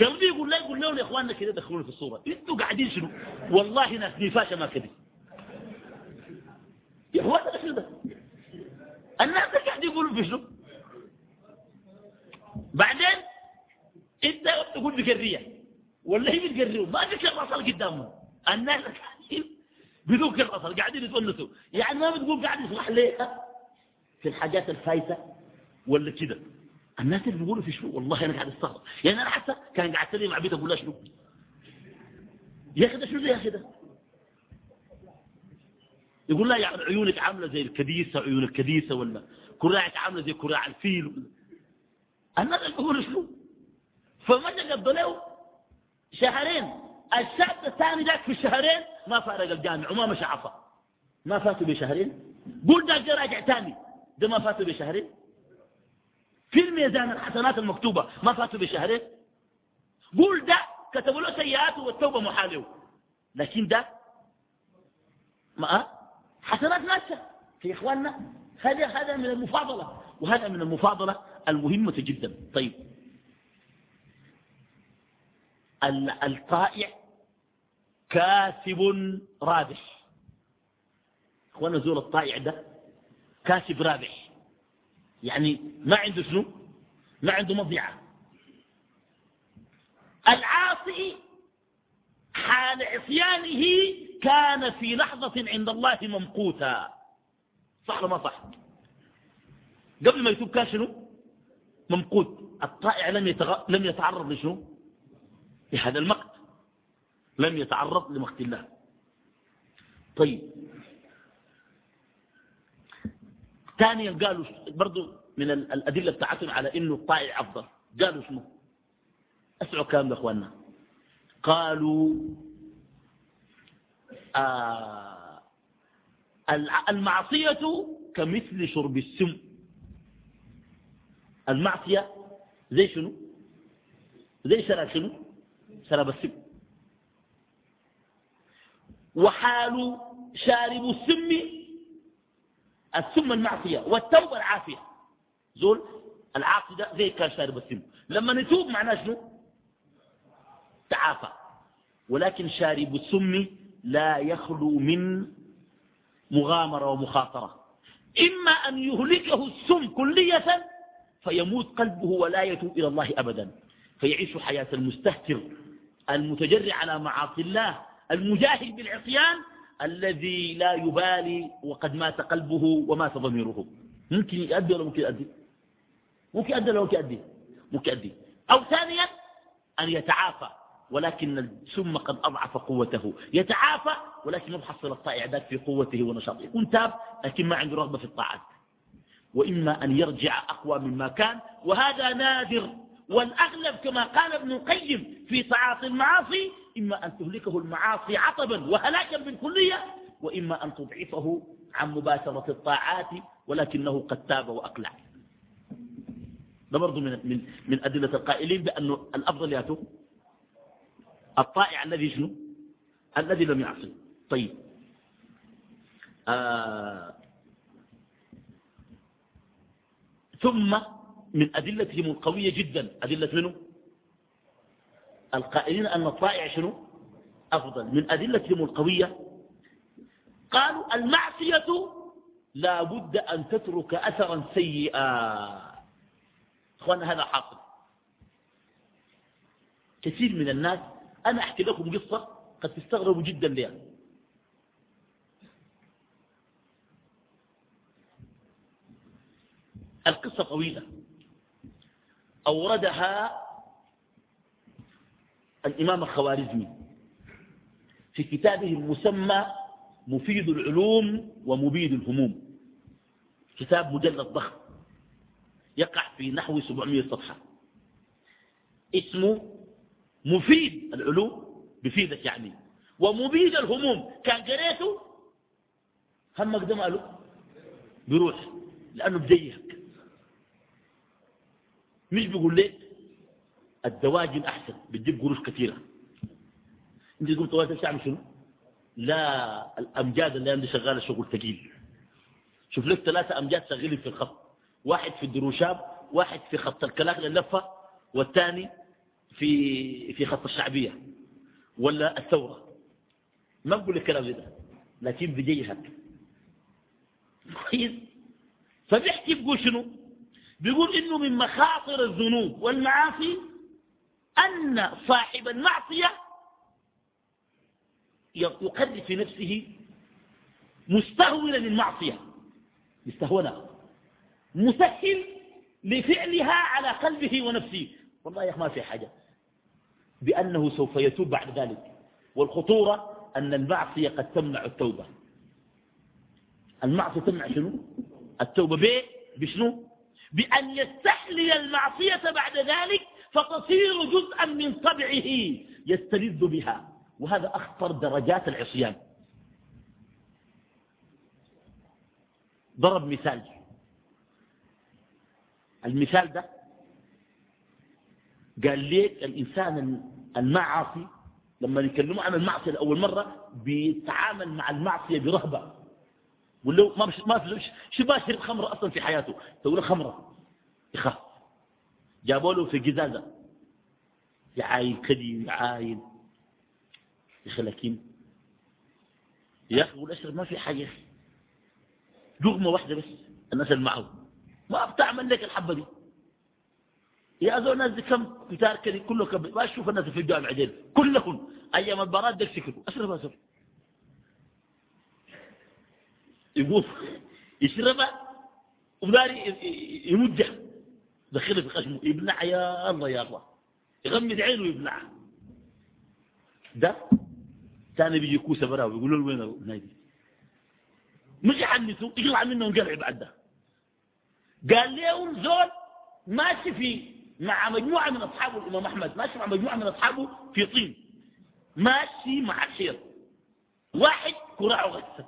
A: قلبي يقول لا يقول لهم يا إخواننا كده دخلوني في الصورة. إنتوا قاعدين شنو؟ والله ناس نفاشة ما كذب الناس قاعد يقولوا في شنو؟ بعدين أنت تقول بكريه ولا هي بتقريه ما ذكر الرسل قدامهم. الناس بدون الرسل قاعدين يتونسوا. يعني ما بتقول قاعد يصلح ليه في الحاجات الفايتة ولا كده؟ الناس اللي بيقولوا في شنو؟ والله أنا قاعد أستغرب. يعني أنا حتى كان قاعد تلي مع بيت أقول له شنو؟ يا أخي ده شنو يا أخي ده؟ يقول لا يعني عيونك عاملة زي الكديسة عيون الكديسة ولا كراعك عاملة زي كراع الفيل الناس اللي بيقولوا شنو؟ فمتى قضوا له شهرين الشاب الثاني ذاك في الشهرين ما فارق الجامع وما مشى عصا ما فاتوا بشهرين. قول ذاك راجع ثاني. ده ما فاتوا بشهرين. في الميزان الحسنات المكتوبة ما فاتوا بشهرين. قول ده كتبوا له سيئاته والتوبة محاله لكن ده ما حسنات ماشية في إخواننا. هذا هذا من المفاضلة. وهذا من المفاضلة المهمة جدا. طيب. الطائع كاسب رابح. اخوانا زول الطائع ده كاسب رابح. يعني ما عنده شنو؟ ما عنده مضيعة. العاصي حال عصيانه كان في لحظة عند الله ممقوتا. صح ولا ما صح؟ قبل ما يتوب كان شنو؟ ممقوت. الطائع لم, يتغ... لم يتعرض لشنو؟ لهذا المقت لم يتعرض لمقت الله طيب. ثانيا قالوا برضو من الأدلة بتاعتهم على إنه الطائع أفضل. قالوا شنو؟ أسعوا كلام يا أخواننا. قالوا آه المعصية كمثل شرب السم. المعصية زي شنو؟ زي شرب شنو؟ شرب السم. وحال شارب السم السم المعصية والتوبة العافية. زول العاصي زي كان شارب السم. لما نتوب معناه شنو؟ تعافى. ولكن شارب السم لا يخلو من مغامرة ومخاطرة. إما أن يهلكه السم كلية فيموت قلبه ولا يتوب إلى الله أبدا. فيعيش حياة المستهتر المتجرع على معاصي الله. المجاهد بالعصيان الذي لا يبالي وقد مات قلبه ومات ضميره. ممكن يؤدي ولا ممكن يؤدي؟ ممكن يؤدي ولا ممكن يؤدي؟ ممكن يؤدي. أو ثانيا أن يتعافى ولكن السم قد أضعف قوته. يتعافى ولكن يحصل الطائع ذاك في قوته ونشاطه. يكون تاب لكن ما عنده رغبة في الطاعات وإما أن يرجع أقوى مما كان. وهذا نادر والأغلب كما قال ابن القيم في تعاطي المعاصي إما أن تهلكه المعاصي عطبا وهلاكا بالكلية وإما أن تضعفه عن مباشرة الطاعات ولكنه قد تاب وأقلع. ده برضو من, من, من أدلة القائلين بأنه الأفضل ياتوا الطائع الذي شنو؟ الذي لم يعصي. طيب. آه ثم من أدلتهم القوية جدا. أدلة منه؟ القائلين أن الطائع شنو؟ أفضل. من أدلتهم القوية قالوا المعصية لا بد أن تترك أثرا سيئا. أخوانا هذا حاصل. كثير من الناس أنا أحكي لكم قصة قد تستغربوا جدا لها القصة طويلة. أوردها الإمام الخوارزمي. في كتابه المسمى مفيد العلوم ومبيد الهموم. كتاب مجلد ضخم يقع في نحو 700 صفحة. اسمه مفيد العلوم بفيدك يعني. ومبيد الهموم. كان قريته همك ده ماله بيروح لأنه بجيهك مش بيقول لك الدواجن أحسن بتجيب قروش كثيرة. أنت تقول طوال تعمل شنو؟ لا الأمجاد اللي عندي شغالة شغل ثقيل. شوف لك ثلاثة أمجاد شغالين في الخط. واحد في الدروشاب واحد في خط الكلاك للفة والثاني في في خط الشعبية ولا الثورة. ما بقول الكلام ده لكن بجيهك كويس؟ فبيحكي بيقول شنو؟ بيقول إنه من مخاطر الذنوب والمعاصي أن صاحب المعصية يقرر في نفسه مستهونا للمعصية. مستهونا مسهل لفعلها على قلبه ونفسه. والله يا أخي ما في حاجة. بأنه سوف يتوب بعد ذلك. والخطورة أن المعصية قد تمنع التوبة. المعصية تمنع شنو؟ التوبة بشنو؟ بأن يستحلي المعصية بعد ذلك فتصير جزءا من طبعه يستلذ بها. وهذا أخطر درجات العصيان. ضرب مثال. المثال ده قال ليك الإنسان المعاصي لما يكلموا عن المعصية لأول مرة بيتعامل مع المعصية برهبة. ولو ما ما شو ما شرب خمرة أصلا في حياته؟ تقول خمرة. يخاف جابوا له في قزازة يعاين كدي يعاين لكن. يا أخي والأشرب ما في حاجة يا أخي. لغمة واحدة بس. الناس اللي معه. ما بتعمل لك الحبة دي. يا ذو الناس دي كم كتار كذي كله كم. ما أشوف الناس في الجامع عدل كلهم. أيام البارات ديك سكروا أشرب أشرب. يقول يشربها وداري يمجح. دخله في خشمه يبلع يا الله يا الله. يغمد عينه ويبلع ده ثاني بيجي كوسه براه ويقولوا له وين النادي؟ مش يحنسوا يطلع منه قرع بعد ده. قال لهم زول ماشي في مع مجموعة من أصحابه الإمام أحمد ماشي مع مجموعة من أصحابه في طين. ماشي مع الشير واحد كراعه غسة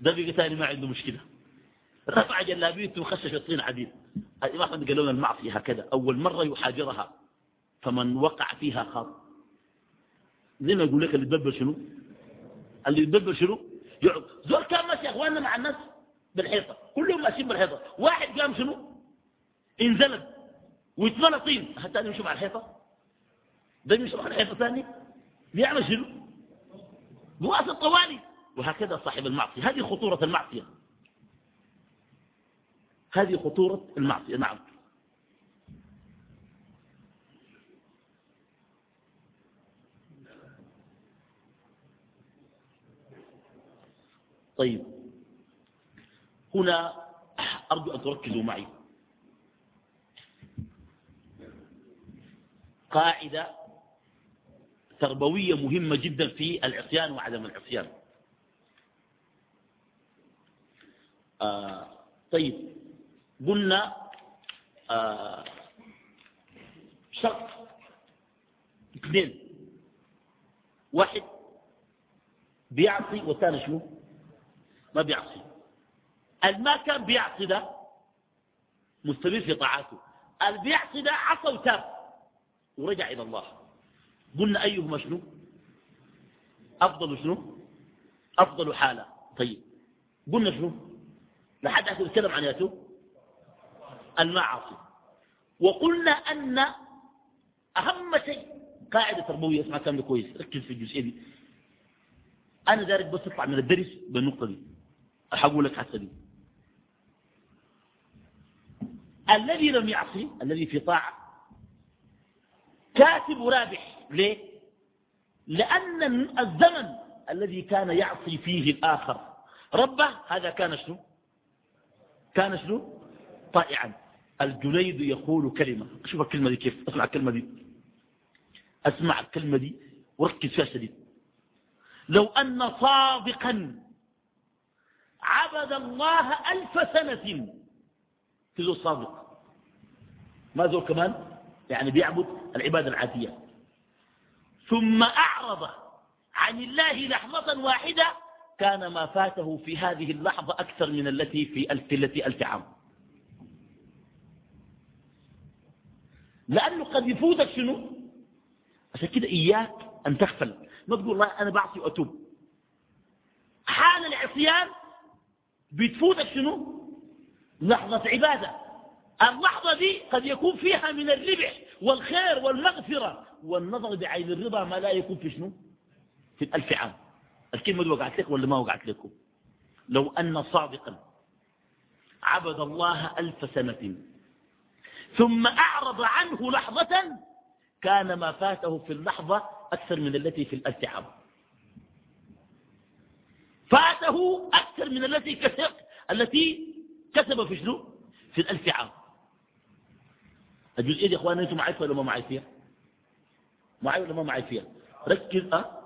A: ده بقى ثاني ما عنده مشكلة. رفع جلابيته وخشش الطين عديد الإمام أحمد قال لنا المعصية هكذا. أول مرة يحاجرها فمن وقع فيها خاط زي ما يقول لك اللي يتببل شنو؟ اللي يتببل شنو؟ يقعد زول كان ماشي يا أخواننا مع الناس بالحيطة. كلهم ماشيين بالحيطة. واحد قام شنو؟ انزلت ويتملى طين. الثاني يمشي مع الحيطة؟ ده يمشي مع الحيطة ثاني بيعمل شنو؟ بواصل طوالي. وهكذا صاحب المعصية. هذه خطورة المعصية. هذه خطورة المعصية. نعم. طيب. هنا أرجو أن تركزوا معي. قاعدة تربوية مهمة جدا في العصيان وعدم العصيان. آه طيب. قلنا آه شرط اثنين. واحد بيعصي والثاني شنو؟ ما بيعصي. ما كان بيعصي ده مستمر في طاعاته. بيعصي ده عصى وتاب ورجع إلى الله. قلنا أيهما شنو؟ أفضل شنو؟ أفضل حالة. طيب. قلنا شنو؟ لحد أحد نتكلم عن ياتو المعاصي. وقلنا أن أهم شيء قاعدة تربوية اسمع كلام كويس ركز في الجزئية دي. أنا دارك بس اطلع من الدرس بالنقطة دي. أحقول لك حتى دي. الذي لم يعصي الذي في طاعة كاتب رابح. ليه؟ لأن الزمن الذي كان يعصي فيه الآخر. ربه هذا كان شنو؟ كان شنو؟ طائعا. الجنيد يقول كلمة. شوف الكلمة دي كيف. اسمع الكلمة دي. اسمع الكلمة دي. وركز فيها شديد. لو أن صادقا عبد الله ألف سنة. في ذو صادق ما ذو كمان؟ يعني بيعبد العبادة العادية. ثم أعرض عن الله لحظة واحدة كان ما فاته في هذه اللحظة أكثر من التي في ألف التي ألف عام. لأنه قد يفوتك شنو؟ عشان كده إياك أن تغفل. ما تقول الله أنا بعصي وأتوب. حال العصيان بتفوتك شنو؟ لحظة عبادة. اللحظة دي قد يكون فيها من الربح والخير والمغفرة. والنظر بعين الرضا ما لا يكون في شنو؟ في الألف عام. الكلمة دي وقعت لك ولا ما وقعت لكم؟ لو أن صادقا عبد الله ألف سنة ثم أعرض عنه لحظة كان ما فاته في اللحظة أكثر من التي في الألف عام. فاته أكثر من التي كسب التي كسب في شنو؟ في الألف عام. الجزئية دي إخوانا أنتم معي ولا ما معي فيها؟ معي ولا ما معي فيها؟ ركز أه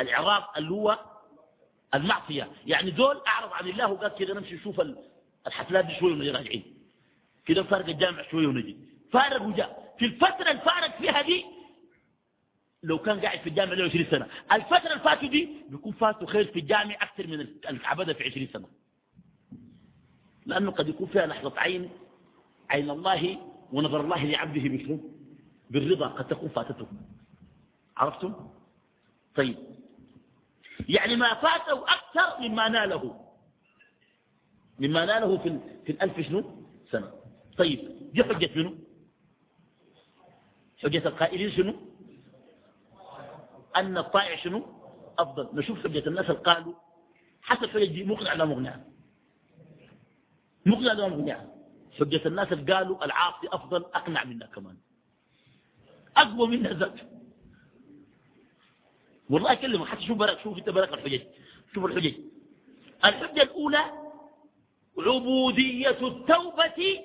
A: الإعراض اللي هو المعصية. يعني دول أعرض عن الله وقال كده نمشي نشوف الحفلات دي شوية ونجي راجعين. كده فارق الجامع شوية ونجي. فارق وجاء. في الفترة الفارق فيها دي لو كان قاعد في الجامع له 20 سنة. الفترة اللي فاتوا دي بيكون فاتوا خير في الجامع أكثر من العبادة في 20 سنة. لأنه قد يكون فيها لحظة عين عين الله ونظر الله لعبده بشنو؟ بالرضا قد تكون فاتته. عرفتم؟ طيب. يعني ما فاته أكثر مما ناله. مما ناله في, في الألف شنو؟ سنة. طيب دي حجة منه حجة القائلين شنو؟ أن الطائع شنو؟ أفضل. نشوف حجة الناس اللي قالوا. حسب حجة دي مقنع لا مقنع؟ مقنع لا مقنع؟ حجة الناس اللي قالوا العاصي أفضل أقنع منا كمان. أقوى منا ذات والله أكلمك حتى شوف برك شوف أنت برك الحجج. شوف الحجج. الحجة الأولى عبودية التوبة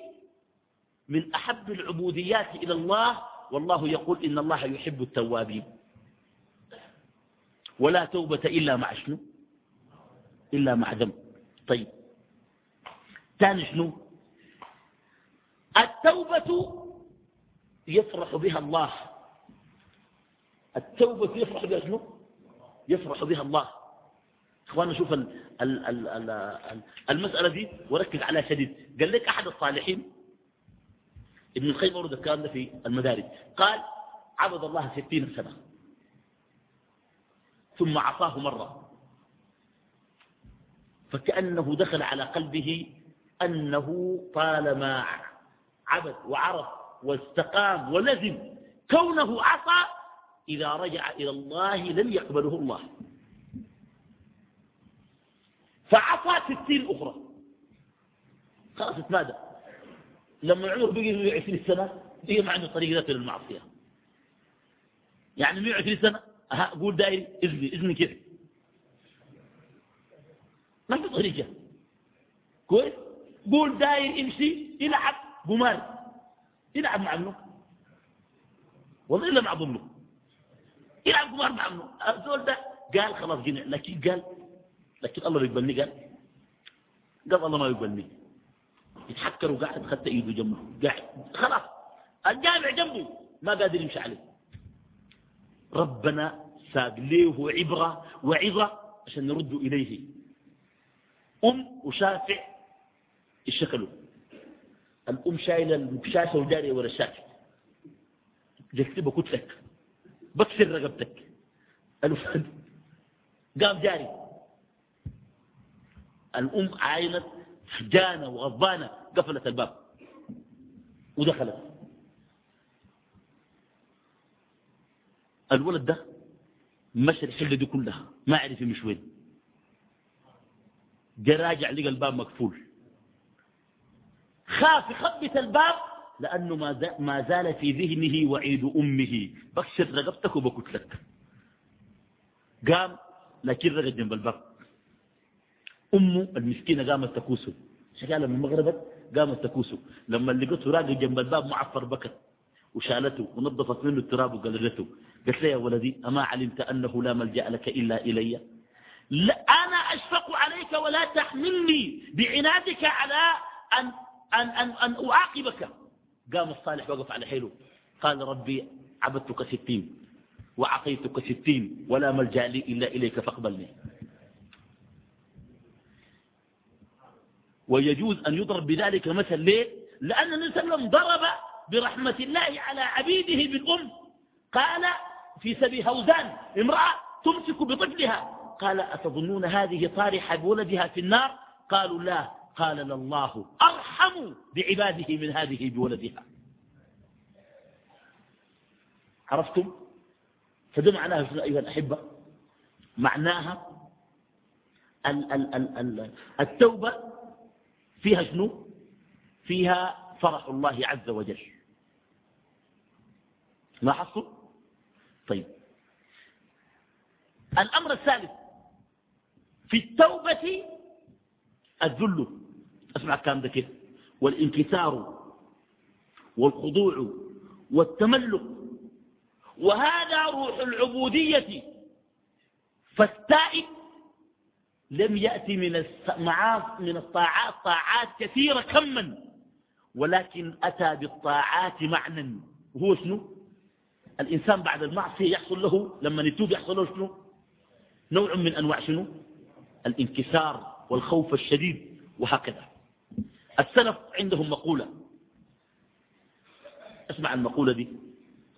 A: من أحب العبوديات إلى الله والله يقول إن الله يحب التوابين. ولا توبة إلا مع شنو؟ إلا مع ذنب. طيب. ثاني شنو؟ التوبة يفرح بها الله. التوبة يفرح بها شنو؟ يفرح بها الله. إخوانا شوف ال ال ال ال المسألة دي وركز عليها شديد. قال لك أحد الصالحين؟ ابن القيم ورد الكلام ده في المدارج. قال عبد الله ستين سنة. ثم عصاه مرة. فكأنه دخل على قلبه أنه طالما عبد وعرف واستقام ولزم كونه عصى إذا رجع إلى الله لن يقبله الله. فعصى ستين أخرى. خلاص اتمادى لما عمر بقي 120 سنة بقي ما عنده طريق ذاته للمعصية. يعني 120 سنة قول داير إذني إذني كيف؟ ما في طريقة. كويس؟ قول داير امشي يلعب قمار. يلعب مع ابنه والله إلا مع ضمنه. يلعب قمار مع ابنه الزول ده قال خلاص جنع لكن قال لكن الله يقبلني قال قال الله ما يقبلني. يتحكر وقاعد خدت إيده جنبه. قاعد خلاص الجامع جنبه ما قادر يمشي عليه. ربنا ساق له عبرة وعظة عشان نرد إليه. أم وشافع الشكل الأم شايلة الشاشة وجارية ورا الشاشة جكتبه كتلك. بكسر رقبتك. الوفد قام جاري. الأم عاينت حجانة وغضبانة قفلت الباب. ودخلت. الولد ده مشى الحلة دي كلها ما عرف يمشي وين. جا راجع لقى الباب مقفول. خاف يخبط الباب لأنه ما زال في ذهنه وعيد أمه. بكسر رقبتك وبكتلك. قام لكن رقد جنب الباب. أمه المسكينة قامت تكوسه. شكالة من مغربت قامت تكوسه. لما لقيته راقد جنب الباب معفر بكت وشالته ونظفت منه التراب وقلدته قالت له يا ولدي أما علمت أنه لا ملجأ لك إلا إلي؟ لا أنا أشفق عليك ولا تحملني بعنادك على أن, أن, أن, أن أعاقبك. قام الصالح وقف على حيله. قال ربي عبدتك ستين وعطيتك ستين ولا ملجأ لي إلا إليك فاقبلني. ويجوز أن يضرب بذلك مثل ليه؟ لأن النبي صلى الله عليه وسلم ضرب برحمة الله على عبيده بالأم. قال في سبي هوزان امرأة تمسك بطفلها. قال أتظنون هذه طارحة بولدها في النار؟ قالوا لا. قال لله أرحم بعباده من هذه بولدها. عرفتم؟ فده معناها أيها الأحبة؟ معناها التوبة فيها شنو؟ فيها فرح الله عز وجل. لاحظتوا؟ طيب. الأمر الثالث في التوبة الذل. أسمع الكلام ده والانكسار والخضوع والتملق. وهذا روح العبودية. فالتائب لم يأتي من من الطاعات طاعات كثيرة كما. ولكن أتى بالطاعات معنى وهو شنو؟ الإنسان بعد المعصية يحصل له لما يتوب يحصل له شنو؟ نوع من أنواع شنو؟ الانكسار والخوف الشديد وهكذا. السلف عندهم مقولة. اسمع المقولة دي.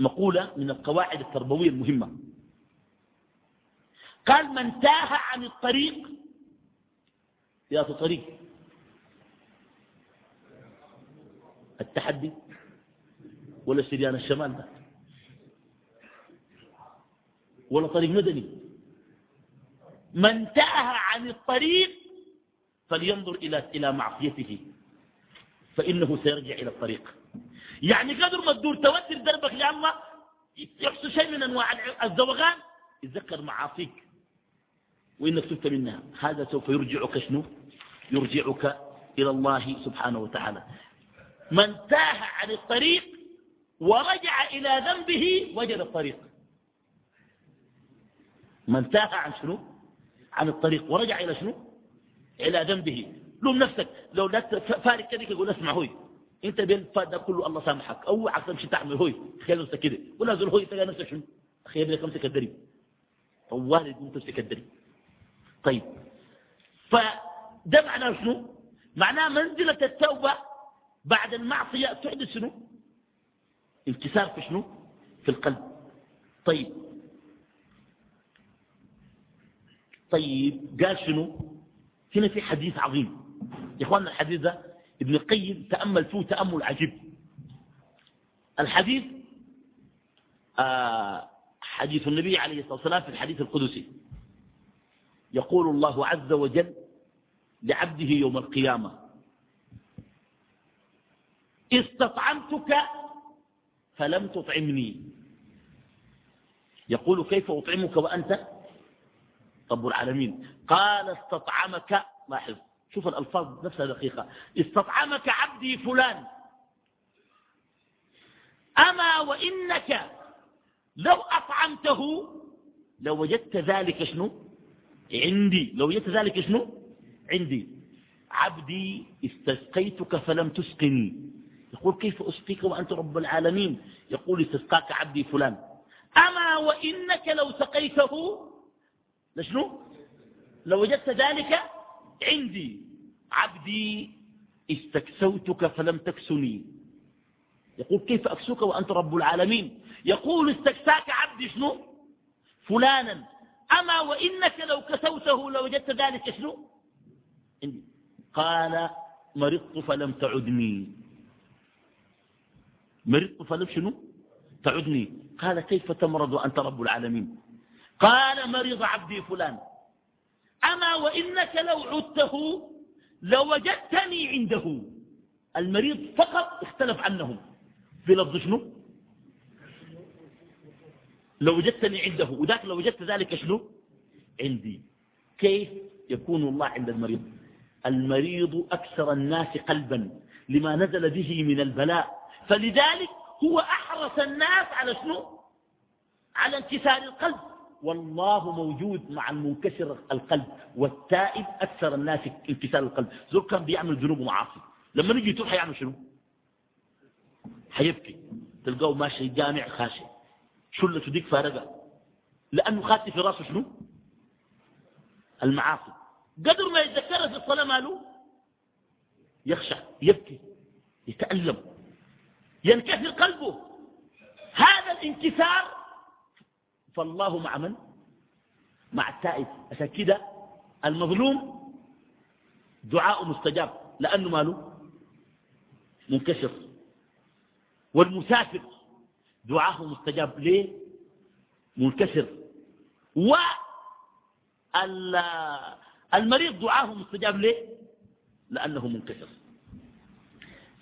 A: مقولة من القواعد التربوية المهمة. قال من تاه عن الطريق يا طريق. التحدي ولا سريان الشمال ده ولا طريق مدني. من تاه عن الطريق فلينظر إلى إلى معصيته. فإنه سيرجع إلى الطريق. يعني قدر ما تدور توتر دربك لله يحصل شيء من أنواع الزوغان يتذكر معاصيك. وإنك تبت منها. هذا سوف يرجعك شنو؟ يرجعك إلى الله سبحانه وتعالى. من تاه عن الطريق ورجع إلى ذنبه وجد الطريق. من تاه عن شنو؟ عن الطريق ورجع إلى شنو؟ إلى ذنبه. لوم نفسك. لو لا فارق كذلك يقول اسمع هوي. انت ده كله الله سامحك. أو عكس تمشي تعمل هوي. تخيل نفسك كده. ولا زول هوي تلقى نفسك شنو؟ أخي ابنك امسك الدرب والد انت تمسك الدرب طيب. فده معناه شنو؟ معناه منزلة التوبة بعد المعصية تحدث شنو؟ انكسار في شنو؟ في القلب. طيب. طيب قال شنو؟ هنا في حديث عظيم. يا إخواننا الحديث ده ابن القيم تأمل فيه تأمل عجيب. الحديث آه حديث النبي عليه الصلاة والسلام في الحديث القدسي. يقول الله عز وجل لعبده يوم القيامة. استطعمتك فلم تطعمني. يقول كيف أطعمك وأنت؟ رب العالمين. قال استطعمك لاحظ شوف الألفاظ نفسها دقيقة. استطعمك عبدي فلان. أما وإنك لو أطعمته لوجدت ذلك شنو؟ عندي. لو ذلك شنو؟ عندي. عبدي استسقيتك فلم تسقني. يقول كيف أسقيك وأنت رب العالمين؟ يقول استسقاك عبدي فلان. أما وإنك لو سقيته لشنو؟ لو وجدت ذلك عندي. عبدي استكسوتك فلم تكسني. يقول كيف أكسوك وأنت رب العالمين؟ يقول استكساك عبدي شنو؟ فلانا. أما وإنك لو كسوته لوجدت ذلك شنو؟ عندي قال مرضت فلم تعدني. مرضت فلم شنو؟ تعدني. قال كيف تمرض وأنت رب العالمين؟ قال مرض عبدي فلان. أما وإنك لو عدته لوجدتني عنده. المريض فقط اختلف عنهم. في لفظ شنو؟ لو وجدتني عنده. وذاك لو وجدت ذلك شنو؟ عندي. كيف يكون الله عند المريض؟ المريض أكثر الناس قلبا لما نزل به من البلاء. فلذلك هو أحرص الناس على شنو؟ على انكسار القلب. والله موجود مع المنكسر القلب والتائب أكثر الناس انكسار القلب. زول كان بيعمل ذنوب ومعاصي. لما نجي يتوب حيعمل شنو؟ حيبكي. تلقاه ماشي جامع خاشي شلته ديك فارقة؟ لأنه خاتي في راسه شنو؟ المعاصي. قدر ما يتذكرها في الصلاة ماله؟ يخشع يبكي يتألم ينكسر قلبه. هذا الانكسار فالله مع من؟ مع التائب. عشان كده المظلوم دعاء مستجاب. لأنه ماله؟ منكسر. والمسافر دعاءه مستجاب. ليه؟ منكسر. و المريض دعاه مستجاب ليه؟ لأنه منكسر.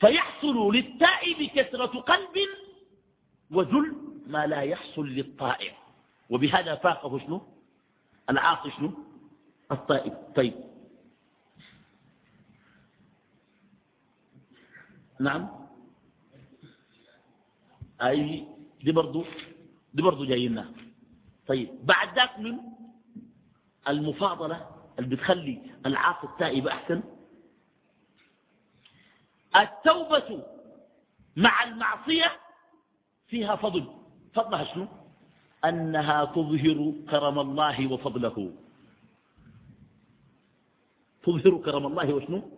A: فيحصل للتائب كثرة قلب وذل ما لا يحصل للطائع. وبهذا فاقه شنو؟ العاصي شنو؟ الطائب. طيب. نعم. أي دي برضو دي برضو جاينا. طيب. بعد ذاك من المفاضلة اللي بتخلي العاصي التائب أحسن؟ التوبة مع المعصية فيها فضل. فضلها شنو؟ أنها تظهر كرم الله وفضله. تظهر كرم الله وشنو؟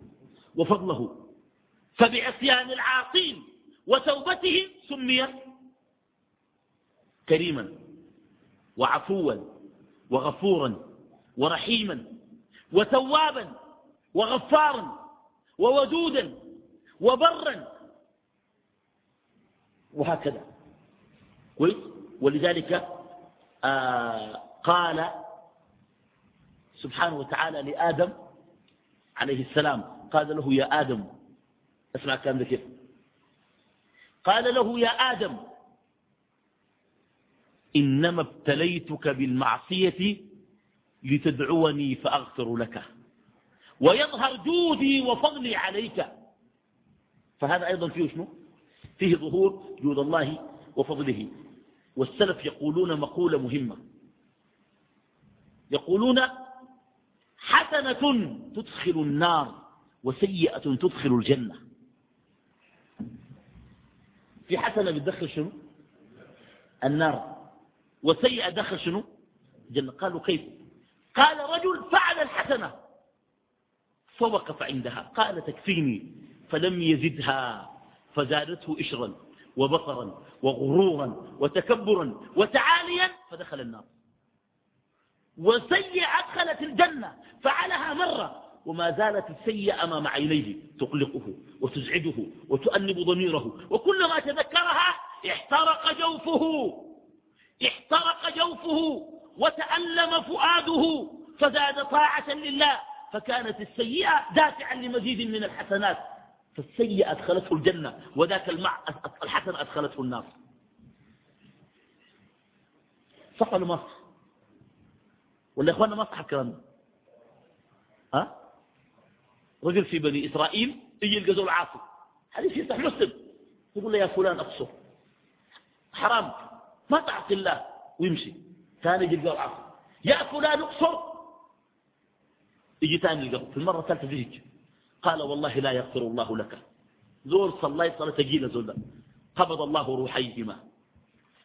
A: وفضله. فبعصيان العاصين وتوبتهم سمي كريما وعفوا وغفورا ورحيما. وتوابا وغفارا وودودا وبرا وهكذا. كويس؟ ولذلك آه قال سبحانه وتعالى لآدم عليه السلام قال له يا آدم اسمع كلام ده كيف. قال له يا آدم إنما ابتليتك بالمعصية لتدعوني فأغفر لك. ويظهر جودي وفضلي عليك. فهذا أيضا فيه شنو؟ فيه ظهور جود الله وفضله. والسلف يقولون مقولة مهمة. يقولون حسنة تدخل النار وسيئة تدخل الجنة. في حسنة بتدخل شنو؟ النار. وسيئة دخل شنو؟ الجنة. قالوا كيف؟ قال رجل فعل الحسنة. فوقف عندها قال تكفيني. فلم يزدها. فزادته إشرا وبطرا وغرورا وتكبرا وتعاليا فدخل النار. وسيئة أدخلت الجنة. فعلها مرة. وما زالت السيئة أمام عينيه. تقلقه وتزعجه وتؤنب ضميره. وكلما تذكرها احترق جوفه. احترق جوفه. وتألم فؤاده فزاد طاعة لله فكانت السيئة دافعا لمزيد من الحسنات فالسيئة أدخلته الجنة وذاك المع الحسن أدخلته النار. صح ولا ما صح؟ ولا إخواننا ما صح الكلام ها؟ رجل في بني إسرائيل يجي الجزء العاصي حديث يفتح مسلم يقول له يا فلان أقصر حرام ما تعصي الله ويمشي. ثاني يجي الجزء العاصي يا فلان اقصر يجي ثاني القبر في المرة الثالثة يجي قال والله لا يغفر الله لك. زول صلى صلاة ثقيلة زول قبض الله روحيهما.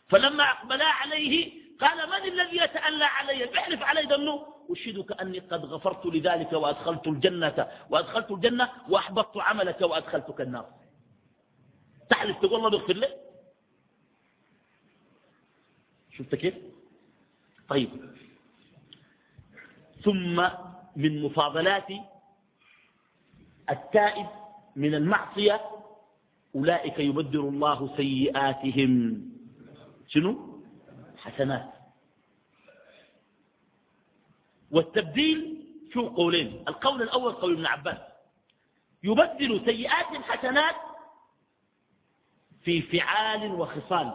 A: فلما أقبلا عليه قال من الذي يتألى علي؟ بيحلف علي دمه أشهدك أني قد غفرت لذلك وأدخلت الجنة وأدخلت الجنة وأحبطت عملك وأدخلتك النار. تحلف تقول الله بيغفر لك شفت كيف؟ طيب. ثم من مفاضلات التائب من المعصية أولئك يبدل الله سيئاتهم. شنو؟ حسنات. والتبديل شو قولين القول الأول قول ابن عباس. يبدل سيئات حسنات في فعال وخصال.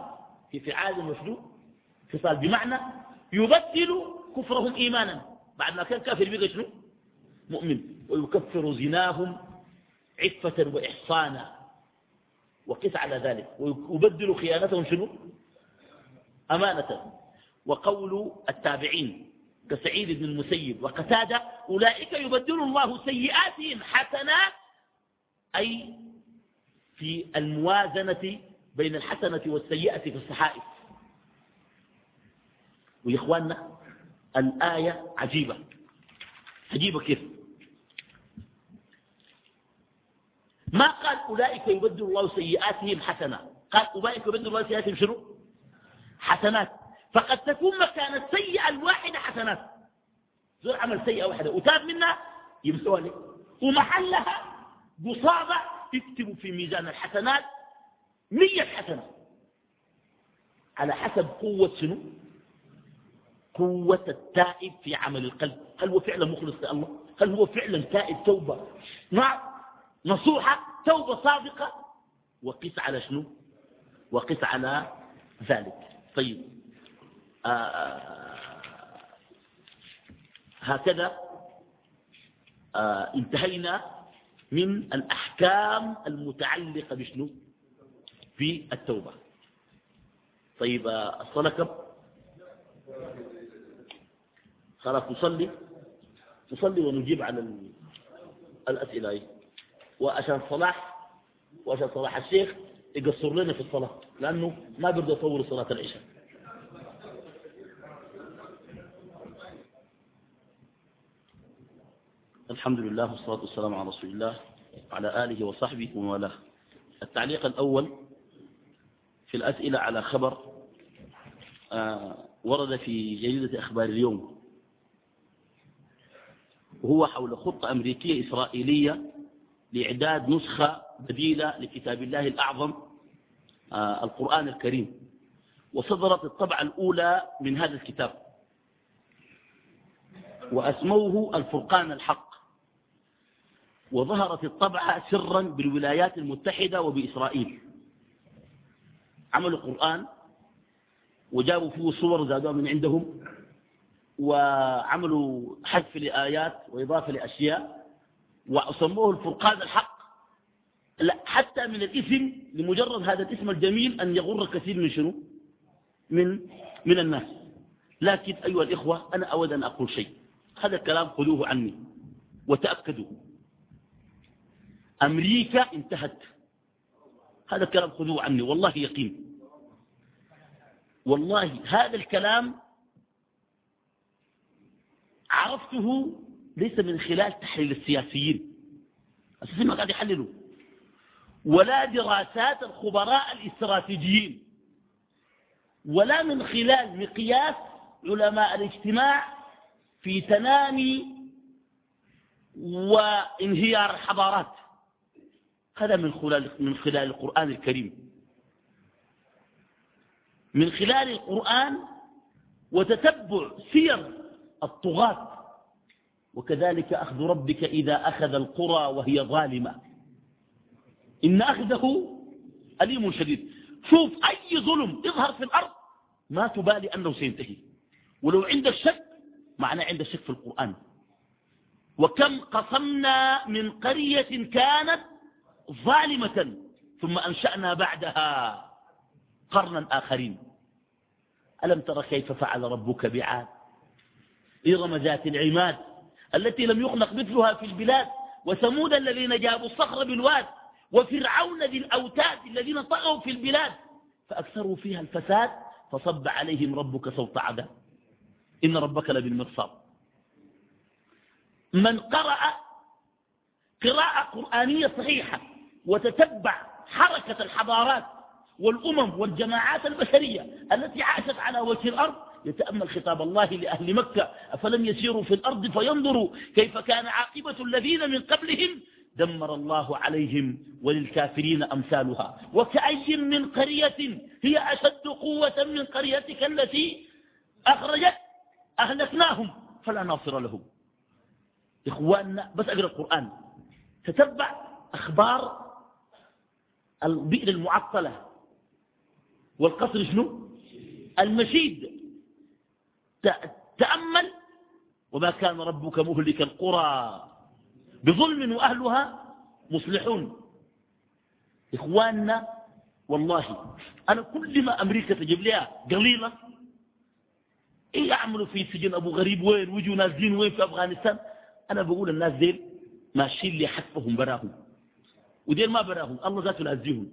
A: في فعال وشنو؟ خصال. بمعنى يبدل كفرهم إيمانا. بعد ما كان كافر بقى شنو؟ مؤمن. ويكفر زناهم عفة وإحصانا. وقس على ذلك. ويبدل خيانتهم شنو؟ أمانة. وقول التابعين كسعيد بن المسيب وقتادة أولئك يبدل الله سيئاتهم حسنات أي في الموازنة بين الحسنة والسيئة في الصحائف. ويا إخواننا الآية عجيبة. عجيبة كيف؟ ما قال أولئك يبدل الله سيئاتهم حسنات قال أولئك يبدل الله سيئاتهم شنو؟ حسنات. فقد تكون مكان السيئة الواحدة حسنات. زور عمل سيئة واحدة وتاب منها يمسوها لك ومحلها قصابة تكتب في ميزان الحسنات مية حسنة. على حسب قوة شنو؟ قوة التائب في عمل القلب. هل هو فعلا مخلص لله؟ هل هو فعلا تائب؟ توبة. نعم. نصوحة توبة صادقة. وقس على شنو؟ وقس على ذلك. طيب. آه هكذا آه انتهينا من الأحكام المتعلقة بشنو؟ بالتوبة. طيب آه الصلاة كم؟ خلاص نصلي نصلي ونجيب على الأسئلة وعشان صلاح وعشان صلاح الشيخ يقصر لنا في الصلاة لأنه ما بيرضى يطول صلاة العشاء. الحمد لله والصلاة والسلام على رسول الله وعلى آله وصحبه وموالاه التعليق الأول في الأسئلة على خبر آه ورد في جريدة أخبار اليوم. وهو حول خطة أمريكية إسرائيلية لإعداد نسخة بديلة لكتاب الله الأعظم آه القرآن الكريم. وصدرت الطبعة الأولى من هذا الكتاب. وأسموه الفرقان الحق. وظهرت الطبعة سرا بالولايات المتحدة وبإسرائيل. عملوا قرآن وجابوا فيه صور زادوها من عندهم. وعملوا حذف لآيات وإضافة لأشياء وسموه الفرقان الحق. لا حتى من الاسم لمجرد هذا الاسم الجميل أن يغر كثير من شنو؟ من, من الناس. لكن أيها الإخوة أنا أود أن أقول شيء. هذا الكلام خذوه عني وتأكدوا. أمريكا انتهت. هذا الكلام خذوه عني والله يقين. والله هذا الكلام عرفته ليس من خلال تحليل السياسيين. السياسيين ما قاعد يحللوا. ولا دراسات الخبراء الاستراتيجيين. ولا من خلال مقياس علماء الاجتماع في تنامي وانهيار الحضارات. هذا من خلال, من خلال القرآن الكريم. من خلال القرآن وتتبع سير الطغاة. وكذلك أخذ ربك إذا أخذ القرى وهي ظالمة. إن أخذه أليم شديد. شوف أي ظلم يظهر في الأرض ما تبالي أنه سينتهي. ولو عندك شك معنى عندك شك في القرآن. وكم قصمنا من قرية كانت ظالمة ثم أنشأنا بعدها قرنا آخرين. ألم تر كيف فعل ربك بعاد؟ إرم ذات العماد التي لم يخلق مثلها في البلاد وثمود الذين جابوا الصخر بالواد وفرعون ذي الأوتاد الذين طغوا في البلاد فأكثروا فيها الفساد فصب عليهم ربك صوت عذاب. إن ربك لبالمرصاد. من قرأ قراءة قرآنية صحيحة وتتبع حركة الحضارات والأمم والجماعات البشرية التي عاشت على وجه الأرض يتأمل خطاب الله لأهل مكة أفلم يسيروا في الأرض فينظروا كيف كان عاقبة الذين من قبلهم؟ دمر الله عليهم وللكافرين أمثالها. وكأي من قرية هي أشد قوة من قريتك التي أخرجت أهلكناهم فلا ناصر لهم. إخواننا بس أقرأ القرآن. تتبع أخبار البئر المعطلة. والقصر شنو؟ المشيد. تأمل وما كان ربك مهلك القرى بظلم وأهلها مصلحون. إخواننا والله أنا كل ما أمريكا تجيب لها قليلة إيه يعملوا في سجن أبو غريب؟ وين؟ ويجوا نازلين وين في أفغانستان؟ أنا بقول الناس ديل ماشيين لي حقهم براهم. وديل ما براهم الله ذاته نازيهم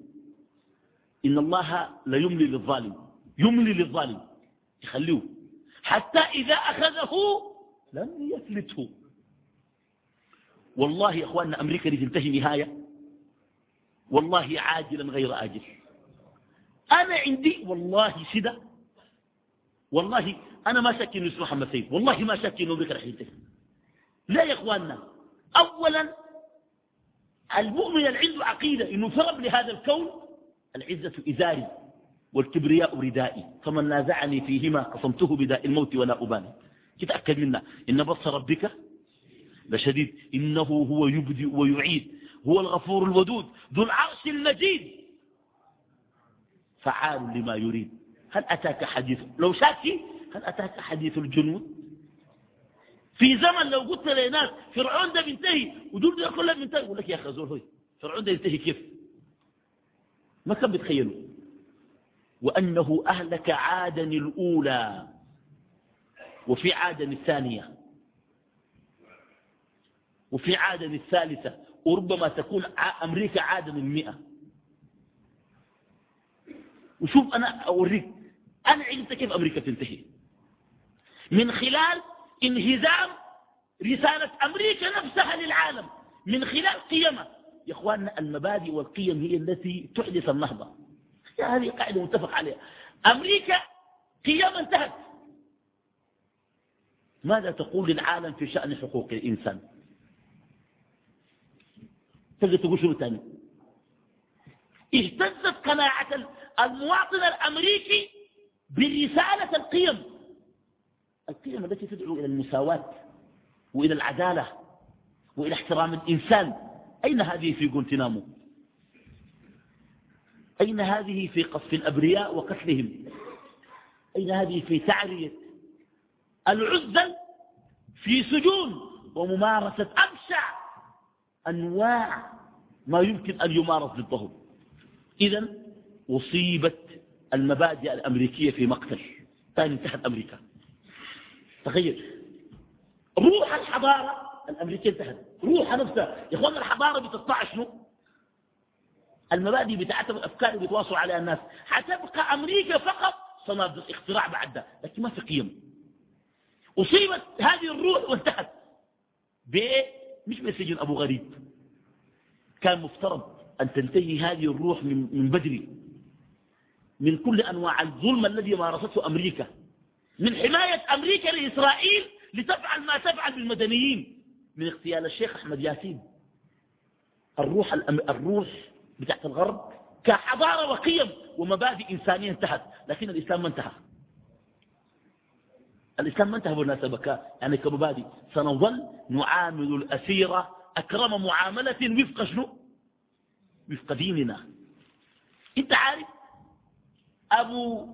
A: إن الله لا يملي للظالم يملي للظالم. يخليه حتى إذا أخذه لم يفلته. والله يا أخواننا أمريكا دي تنتهي نهاية. والله عاجلا غير آجل. أنا عندي والله سدى والله أنا ما شك إنه اسمه محمد سيد والله ما شك إنه ذكر حينته لا يا إخواننا أولا المؤمن اللي عنده عقيدة إنه فرب لهذا الكون العزة إزاري. والكبرياء ردائي فمن نازعني فيهما قصمته بداء الموت ولا أبالي تتأكد منا إن بص ربك لشديد إنه هو يبدئ ويعيد هو الغفور الودود ذو العرش المجيد. فعال لما يريد. هل أتاك حديث لو شاكي هل أتاك حديث الجنود؟ في زمن لو قلت لناس فرعون ده بينتهي ودول ده كلهم بينتهي يقول لك يا أخي زول هوي فرعون ده ينتهي كيف؟ ما كان بيتخيلوا. وأنه أهلك عادا الأولى وفي عادا الثانية. وفي عادا الثالثة. وربما تكون أمريكا عادا المئة. وشوف أنا أوريك أنا علمت كيف أمريكا تنتهي. من خلال انهزام رسالة أمريكا نفسها للعالم. من خلال قيمة. يا أخواننا المبادئ والقيم هي التي تحدث النهضة. هذه قاعدة متفق عليها. أمريكا قيمة انتهت. ماذا تقول للعالم في شأن حقوق الإنسان؟ تقدر تقول شنو ثاني اهتزت قناعة المواطن الأمريكي برسالة القيم. القيم التي تدعو إلى المساواة وإلى العدالة وإلى احترام الإنسان. أين هذه في غونتنامو أين هذه في قصف الأبرياء وقتلهم؟ أين هذه في تعرية العزل في سجون وممارسة أبشع أنواع ما يمكن أن يمارس ضدهم؟ إذا أصيبت المبادئ الأمريكية في مقتل ثاني انتهت أمريكا. تخيل. روح الحضارة الأمريكية انتهت روح نفسها. يا اخوان الحضارة بتطلع شنو؟ المبادئ بتاعتها والأفكار اللي بيتواصلوا عليها الناس. حتبقى أمريكا فقط صناديق اختراع بعد ده لكن ما في قيم. أصيبت هذه الروح وانتهت. بإيه مش بسجن أبو غريب. كان مفترض أن تنتهي هذه الروح من, بدري. من كل أنواع الظلم الذي مارسته أمريكا. من حماية أمريكا لإسرائيل لتفعل ما تفعل بالمدنيين. من اغتيال الشيخ أحمد ياسين. الروح, الروح بتاعت الغرب كحضارة وقيم ومبادئ إنسانية انتهت لكن الإسلام ما انتهى. الإسلام ما انتهى بالمناسبة يعني كمبادئ. سنظل نعامل الأسيرة أكرم معاملة وفق شنو؟ وفق ديننا. انت عارف أبو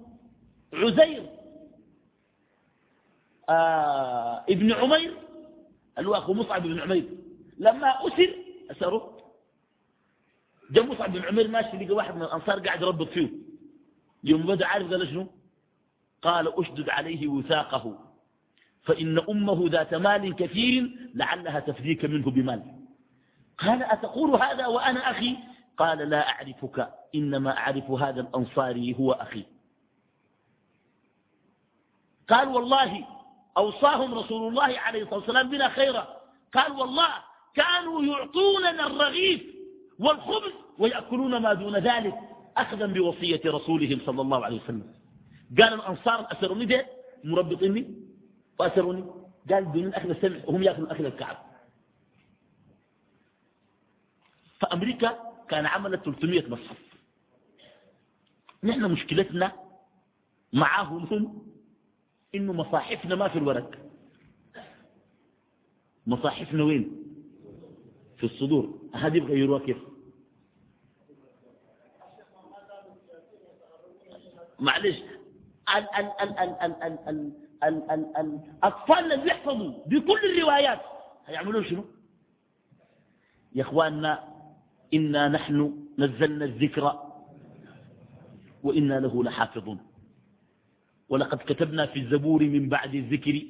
A: عزير آه ابن عمير اللي هو أخو مصعب بن عمير لما أسر أسره جاء مصعب بن عمير ماشي لقى واحد من الأنصار قاعد يربط فيه. يوم بدأ عارف قال شنو؟ قال أشدد عليه وثاقه فإن أمه ذات مال كثير لعلها تفديك منه بمال. قال أتقول هذا وأنا أخي؟ قال لا أعرفك إنما أعرف هذا الأنصاري هو أخي. قال والله أوصاهم رسول الله عليه الصلاة والسلام بنا خيرا. قال والله كانوا يعطوننا الرغيف والخبز ويأكلون ما دون ذلك أخذا بوصية رسولهم صلى الله عليه وسلم. قال الأنصار أسروني ده مربطيني وأسروني قال دون أخذ السمع وهم يأكلون أخذ الكعب. فأمريكا كان عملت 300 مصحف. نحن مشكلتنا معاهم هم إنه مصاحفنا ما في الورق. مصاحفنا وين؟ في الصدور هذه بغيروها كيف معلش ال ال ال ال ال ال ال ال ال الأطفال اللي بيحفظوا بكل الروايات هيعملوا شنو يا اخواننا إنا نحن نزلنا الذكر وإنا له لحافظون ولقد كتبنا في الزبور من بعد الذكر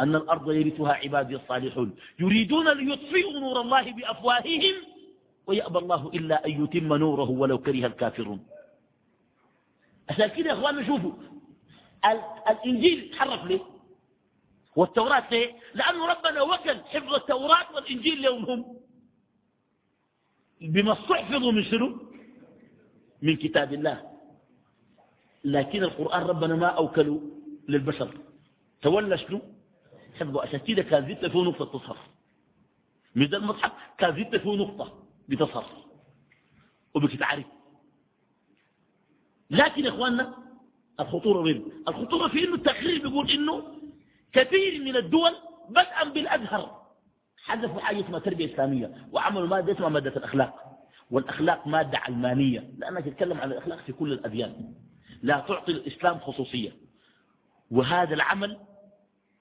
A: أن الأرض يرثها عبادي الصالحون. يريدون ليطفئوا نور الله بأفواههم ويأبى الله إلا أن يتم نوره ولو كره الكافرون. عشان كده يا أخوان شوفوا الإنجيل تحرف ليه؟ والتوراة ليه؟ لأنه ربنا وكل حفظ التوراة والإنجيل لهم هم بما استحفظوا من شنو؟ من كتاب الله. لكن القرآن ربنا ما أوكلوا للبشر. تولى شنو؟ حفظوا عشان كده كان زدت فيه نقطة تصهر مش ده المصحف كان زدت فيه نقطة بتصهر وبتتعرف. لكن يا إخواننا الخطورة وين؟ الخطورة في إنه التقرير بيقول إنه كثير من الدول بدءا بالأزهر. حذفوا حاجة اسمها تربية إسلامية وعملوا مادة اسمها مادة الأخلاق. والأخلاق مادة علمانية. لأنها تتكلم عن الأخلاق في كل الأديان. لا تعطي الإسلام خصوصية. وهذا العمل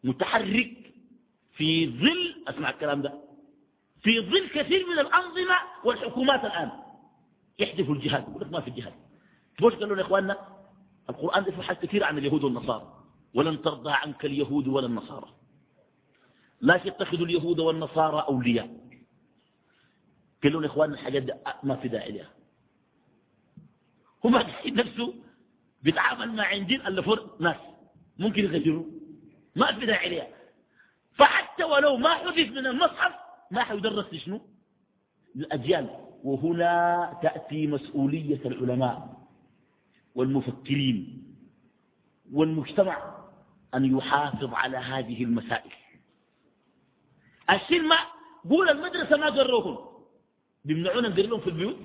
A: متحرك في ظل أسمع الكلام ده في ظل كثير من الأنظمة والحكومات الآن يحدثوا الجهاد يقول لك ما في الجهاد بوش قالوا يا إخواننا؟ القرآن يفهم حاجات كثير عن اليهود والنصارى. ولن ترضى عنك اليهود ولا النصارى. لا تتخذوا اليهود والنصارى أولياء. قالوا يا إخواننا الحاجات دي ما في داعي لها. هم نفسه بيتعامل مع عندين الفر ناس. ممكن يغيروا ما في داعي لها فحتى ولو ما حذف من المصحف ما حيدرس لشنو للأجيال وهنا تأتي مسؤولية العلماء والمفكرين والمجتمع أن يحافظ على هذه المسائل. الشيء ما قول المدرسة ما قروهم بيمنعونا نقر لهم في البيوت؟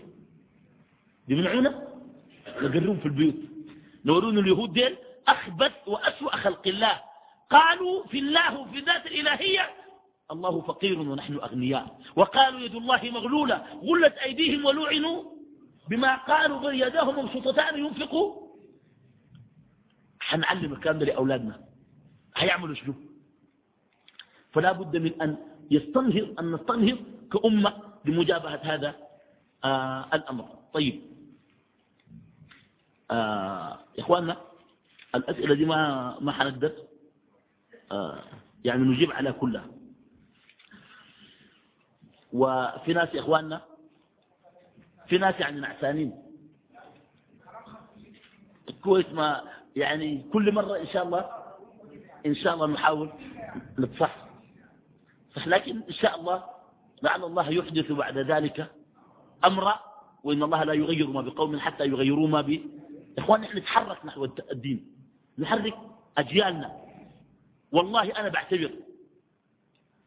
A: بيمنعونا نقرهم في البيوت. نورون اليهود ديل أخبث وأسوأ خلق الله. قالوا في الله وفي ذات الإلهية الله فقير ونحن أغنياء. وقالوا يد الله مغلولة. غلت أيديهم ولعنوا بما قالوا بل يداه مبسوطتان ينفقوا. حنعلم الكلام ده لأولادنا. هيعملوا شنو؟ فلا بد من أن يستنهض أن نستنهض كأمة لمجابهة هذا آه الأمر. طيب. آه إخواننا الأسئلة دي ما ما حنقدر. يعني نجيب على كلها. وفي ناس يا إخواننا في ناس يعني نعسانين كويس ما يعني كل مرة إن شاء الله إن شاء الله نحاول نتصح. صح لكن إن شاء الله لعل الله يحدث بعد ذلك أمرا وإن الله لا يغير ما بقوم حتى يغيروا ما ب إخوان نحن نتحرك نحو الدين. نحرك أجيالنا. والله أنا بعتبر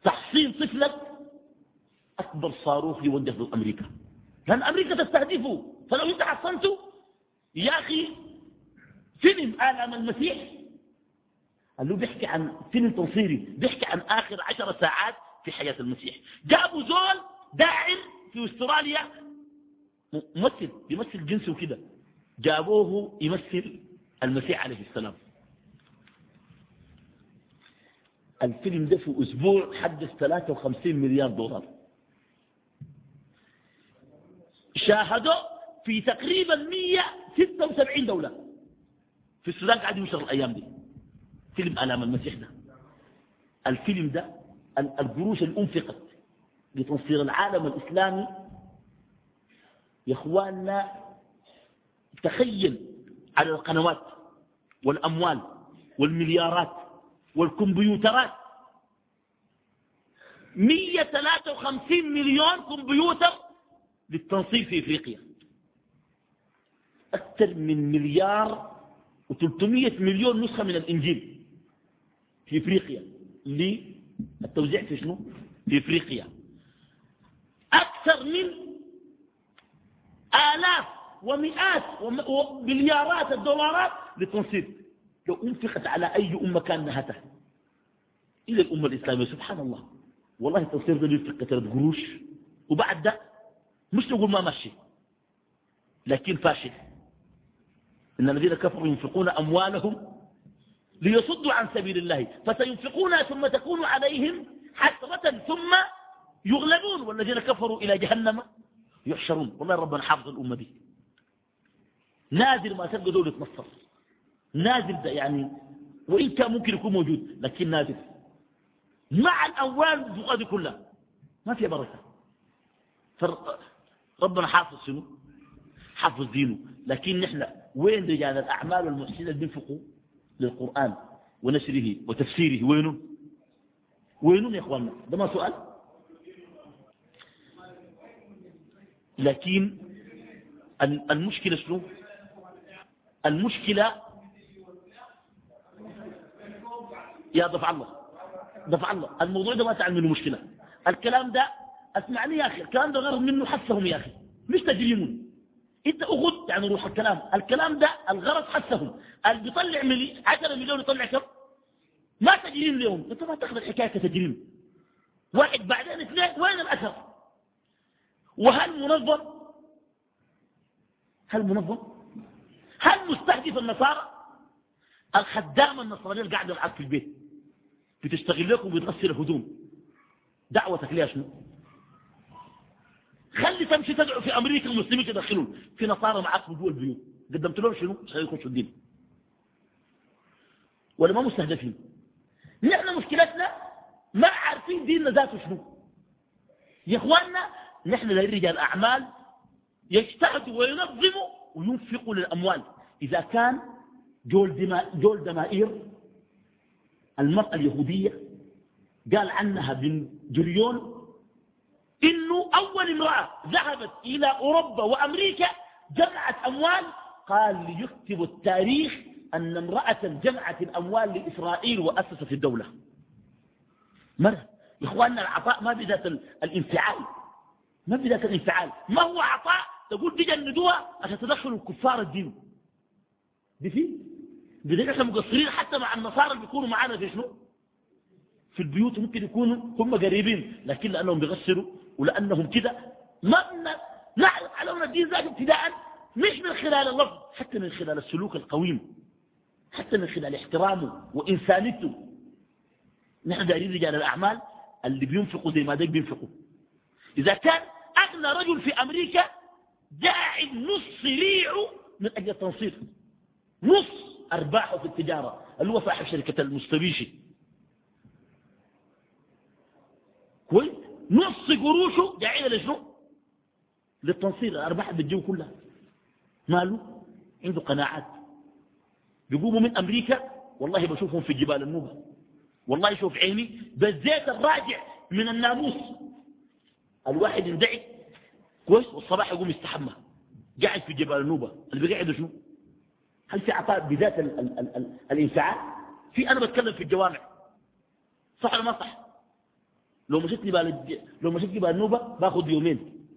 A: تحصين طفلك أكبر صاروخ يوجه ضد أمريكا. لأن أمريكا تستهدفه فلو أنت حصنته يا أخي فيلم آلام المسيح. قال له بيحكي عن فيلم تنصيري بيحكي عن آخر عشر ساعات في حياة المسيح. جابوا زول داعر في أستراليا ممثل يمثل جنسه كده. جابوه يمثل المسيح عليه السلام. الفيلم ده في أسبوع حدث 53 مليار دولار. شاهدوا في تقريبا 176 دولة في السودان قاعد ينشر الأيام دي. فيلم ألام المسيح ده. الفيلم ده القروش اللي أنفقت لتنصير العالم الإسلامي. يا إخواننا تخيل على القنوات والأموال والمليارات. والكمبيوترات 153 مليون كمبيوتر للتنصير في إفريقيا. أكثر من مليار و300 مليون نسخة من الإنجيل في إفريقيا. للتوزيع في شنو؟ في إفريقيا. أكثر من آلاف ومئات ومليارات الدولارات للتنصير لو أنفقت على أي أمة كان نهتها. إلا الأمة الإسلامية سبحان الله. والله التنصير ده ينفق كثرة قروش وبعد ده مش نقول ما ماشي لكن فاشل. إن الذين كفروا ينفقون أموالهم ليصدوا عن سبيل الله. فسينفقونها ثم تكون عليهم حسرة ثم يغلبون. والذين كفروا إلى جهنم يحشرون. والله ربنا حافظ الأمة دي. نادر ما تلقى دولة مصر. ده يعني وإن كان ممكن يكون موجود لكن نادر مع الأموال دي كلها. ما فيها بركة. ربنا حافظ شنو؟ حافظ دينه. لكن نحن وين رجال الأعمال والمحسنين اللي بينفقوا للقرآن ونشره وتفسيره. وينهم وينهم يا إخواننا؟ ده ما سؤال. لكن المشكلة شنو؟ المشكلة يا دفع الله. دفع الله. الموضوع ده ما تعمل منه مشكلة. الكلام ده اسمعني يا أخي. الكلام ده غرض منه حسهم يا أخي. مش تجريمون. انت أخذ يعني روح الكلام. الكلام ده الغرض حسهم. اللي بيطلع ملي 10 مليون يطلع كم؟ ما تجريم لهم انت ما تاخذ الحكاية كتجريم. واحد بعدين اثنين. وين الأثر؟ وهل منظم؟ هل منظم؟ هل مستهدف النصارى؟ الخدامة النصرانية اللي قاعدة معك في البيت. بتشتغل لكم وبتغسل الهدوم. دعوتك ليها شنو؟ خلي تمشي تدعو في أمريكا المسلمين تدخلون. في نصارى معك في جوا البيوت. قدمت لهم شنو؟ عشان يخشوا الدين. ولا ما مستهدفين. نحن مشكلتنا ما عارفين ديننا ذاته شنو. يا إخواننا نحن لرجال أعمال يجتهدوا وينظموا وينفقوا للأموال. إذا كان جول, دماء جول دمائير المرأة اليهودية قال عنها بن جريون إنه أول امرأة ذهبت إلى أوروبا وأمريكا جمعت أموال. قال ليكتب التاريخ أن امرأة جمعت الأموال لإسرائيل وأسست الدولة. مرة يا إخواننا العطاء ما بذات الانفعال. ما بذات الانفعال. ما هو عطاء؟ تقول تجندوها عشان تدخلوا الكفار الدين. دي في؟ بدل إحنا مقصرين حتى مع النصارى اللي بيكونوا معانا في شنو؟ في البيوت ممكن يكونوا هم قريبين لكن لأنهم بيغسلوا ولأنهم كده ما نعرف على الدين ذاته ابتداء مش من خلال اللفظ حتى من خلال السلوك القويم حتى من خلال احترامه وإنسانيته. نحن دايرين رجال الأعمال اللي بينفقوا زي ما ديك بينفقوا. إذا كان أغنى رجل في أمريكا قاعد نص ريعه من أجل التنصير. نص. أرباحه في التجارة. اللي هو صاحب شركة المستبيشي. كويس؟ نص قروشه قاعدة لشنو للتنصير الأرباح بالجو كلها. ماله؟ عنده قناعات. بيقوموا من أمريكا؟ والله بشوفهم في جبال النوبة. والله شوف عيني. بالزيت الراجع من الناموس. الواحد يندعي. كويس؟ والصباح يقوم يستحمى. قاعد في جبال النوبة. اللي بيقعدوا شنو؟ هل في عطاء بذات ال ال ال ال الانفعال في أنا بتكلم في الجوامع. صح ولا ما صح؟ لو مشيت جبال لو مشيت جبال باخذ يومين.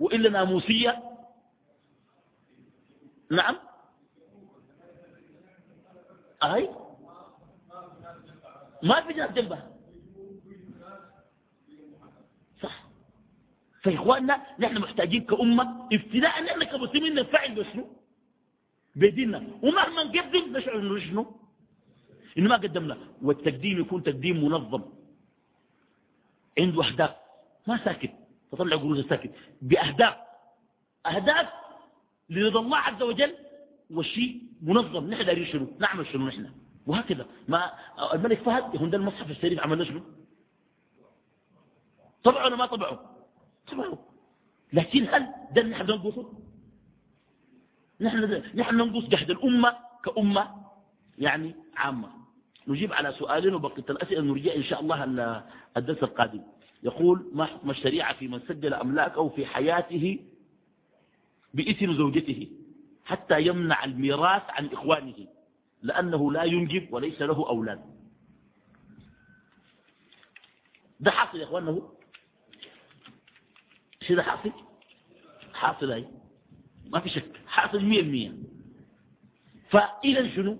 A: وإلا ناموسية. نعم. أي ما في ناس جنبها. صح. فإخواننا نحن محتاجين كأمة ابتداء نحن كمسلمين نفعل بشنو؟ بديننا ومهما نقدم نشعر انه شنو؟ انه ما قدمنا. والتقديم يكون تقديم منظم. عنده اهداف ما ساكت. تطلع قروش ساكت. بأهداف. أهداف لرضا الله عز وجل والشيء منظم. نحن دارين شنو؟ نعمل شنو نحن؟ وهكذا. ما الملك فهد يكون ده المصحف الشريف عملنا شنو؟ طبعه ولا ما طبعه؟ طبعه. لكن هل ده نحن ننقصه نحن نحن ننقص جهد الأمة كأمة يعني عامة. نجيب على سؤالين وبقية الأسئلة نرجع إن شاء الله الدرس القادم. يقول ما حكم الشريعة في من سجل أملاكه في حياته بإثم زوجته حتى يمنع الميراث عن إخوانه؟ لأنه لا ينجب وليس له أولاد. ده حاصل يا إخواننا هو شيء ده حاصل؟ حاصل هاي ما في شك حاصل مية مية فإذا شنو؟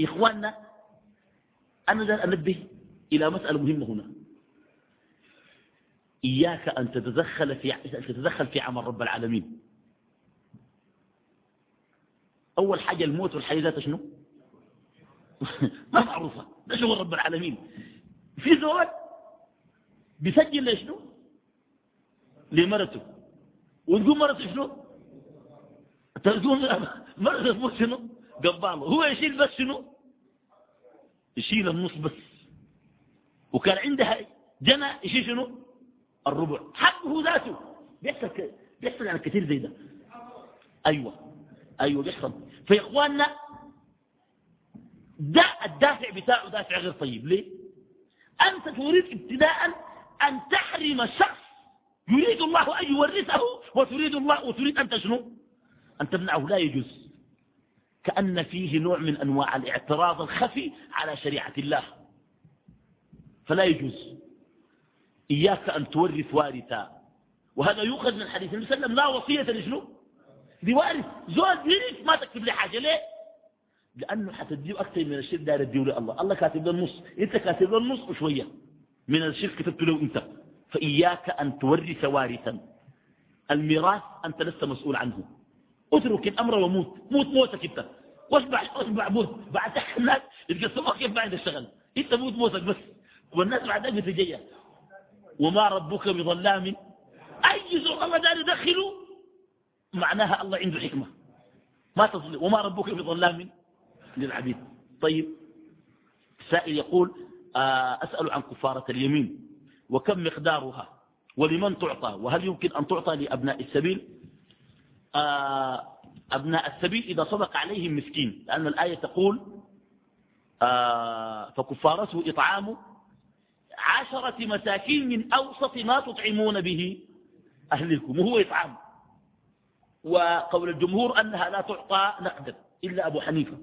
A: إخواننا أنا ذا أنبه إلى مسألة مهمة هنا. إياك أن تتدخل في تتدخل في عمل رب العالمين. أول حاجة الموت والحياة ذات شنو؟ ما معروفة. ده شغل رب العالمين. في زول بيسجل لشنو؟ لمرته. وتقول مرته شنو؟ تقول مرته تموت شنو؟ قباله هو يشيل بس شنو؟ يشيل النص بس. وكان عندها جنى يشيل شنو؟ الربع. حقه ذاته. بيحصل بيحصل يعني كثير زي ده. أيوه. أيوه بيحصل. فيا اخواننا ده الدافع بتاعه دافع غير طيب. ليه؟ أنت تريد ابتداء أن تحرم شخص يريد الله أن يورثه وتريد الله وتريد أن تشنو أن تمنعه لا يجوز. كأن فيه نوع من أنواع الاعتراض الخفي على شريعة الله. فلا يجوز. إياك أن تورث وارثا. وهذا يؤخذ من حديث النبي صلى الله عليه وسلم. لا وصية لشنو؟ لوارث. زول يرث ما تكتب لي حاجة. ليه؟ لأنه حتديه أكثر من الشيء دار الديو الله الله كاتب له النص. أنت كاتب له النص وشوية من الشرك كتبت له أنت. فإياك أن تورث وارثا. الميراث أنت لست مسؤول عنه. اترك الأمر وموت. موت موتك انت. واشبع واشبع موت. بعد الناس يتقسموا كيف بعد الشغل انت موت موتك بس. والناس بعد ذلك بتجيه وما ربك بظلام. أي زور الله دار يدخله معناها الله عنده حكمة. ما تظلم وما ربك بظلام. للعبيد. طيب. سائل يقول آه، أسأل عن كفارة اليمين. وكم مقدارها؟ ولمن تعطى؟ وهل يمكن أن تعطى لأبناء السبيل؟ أبناء السبيل إذا صدق عليهم مسكين لأن الآية تقول آه، فكفارته إطعام عشرة مساكين من أوسط ما تطعمون به أهلكم وهو إطعام. وقول الجمهور أنها لا تعطى نقدا إلا أبو حنيفة.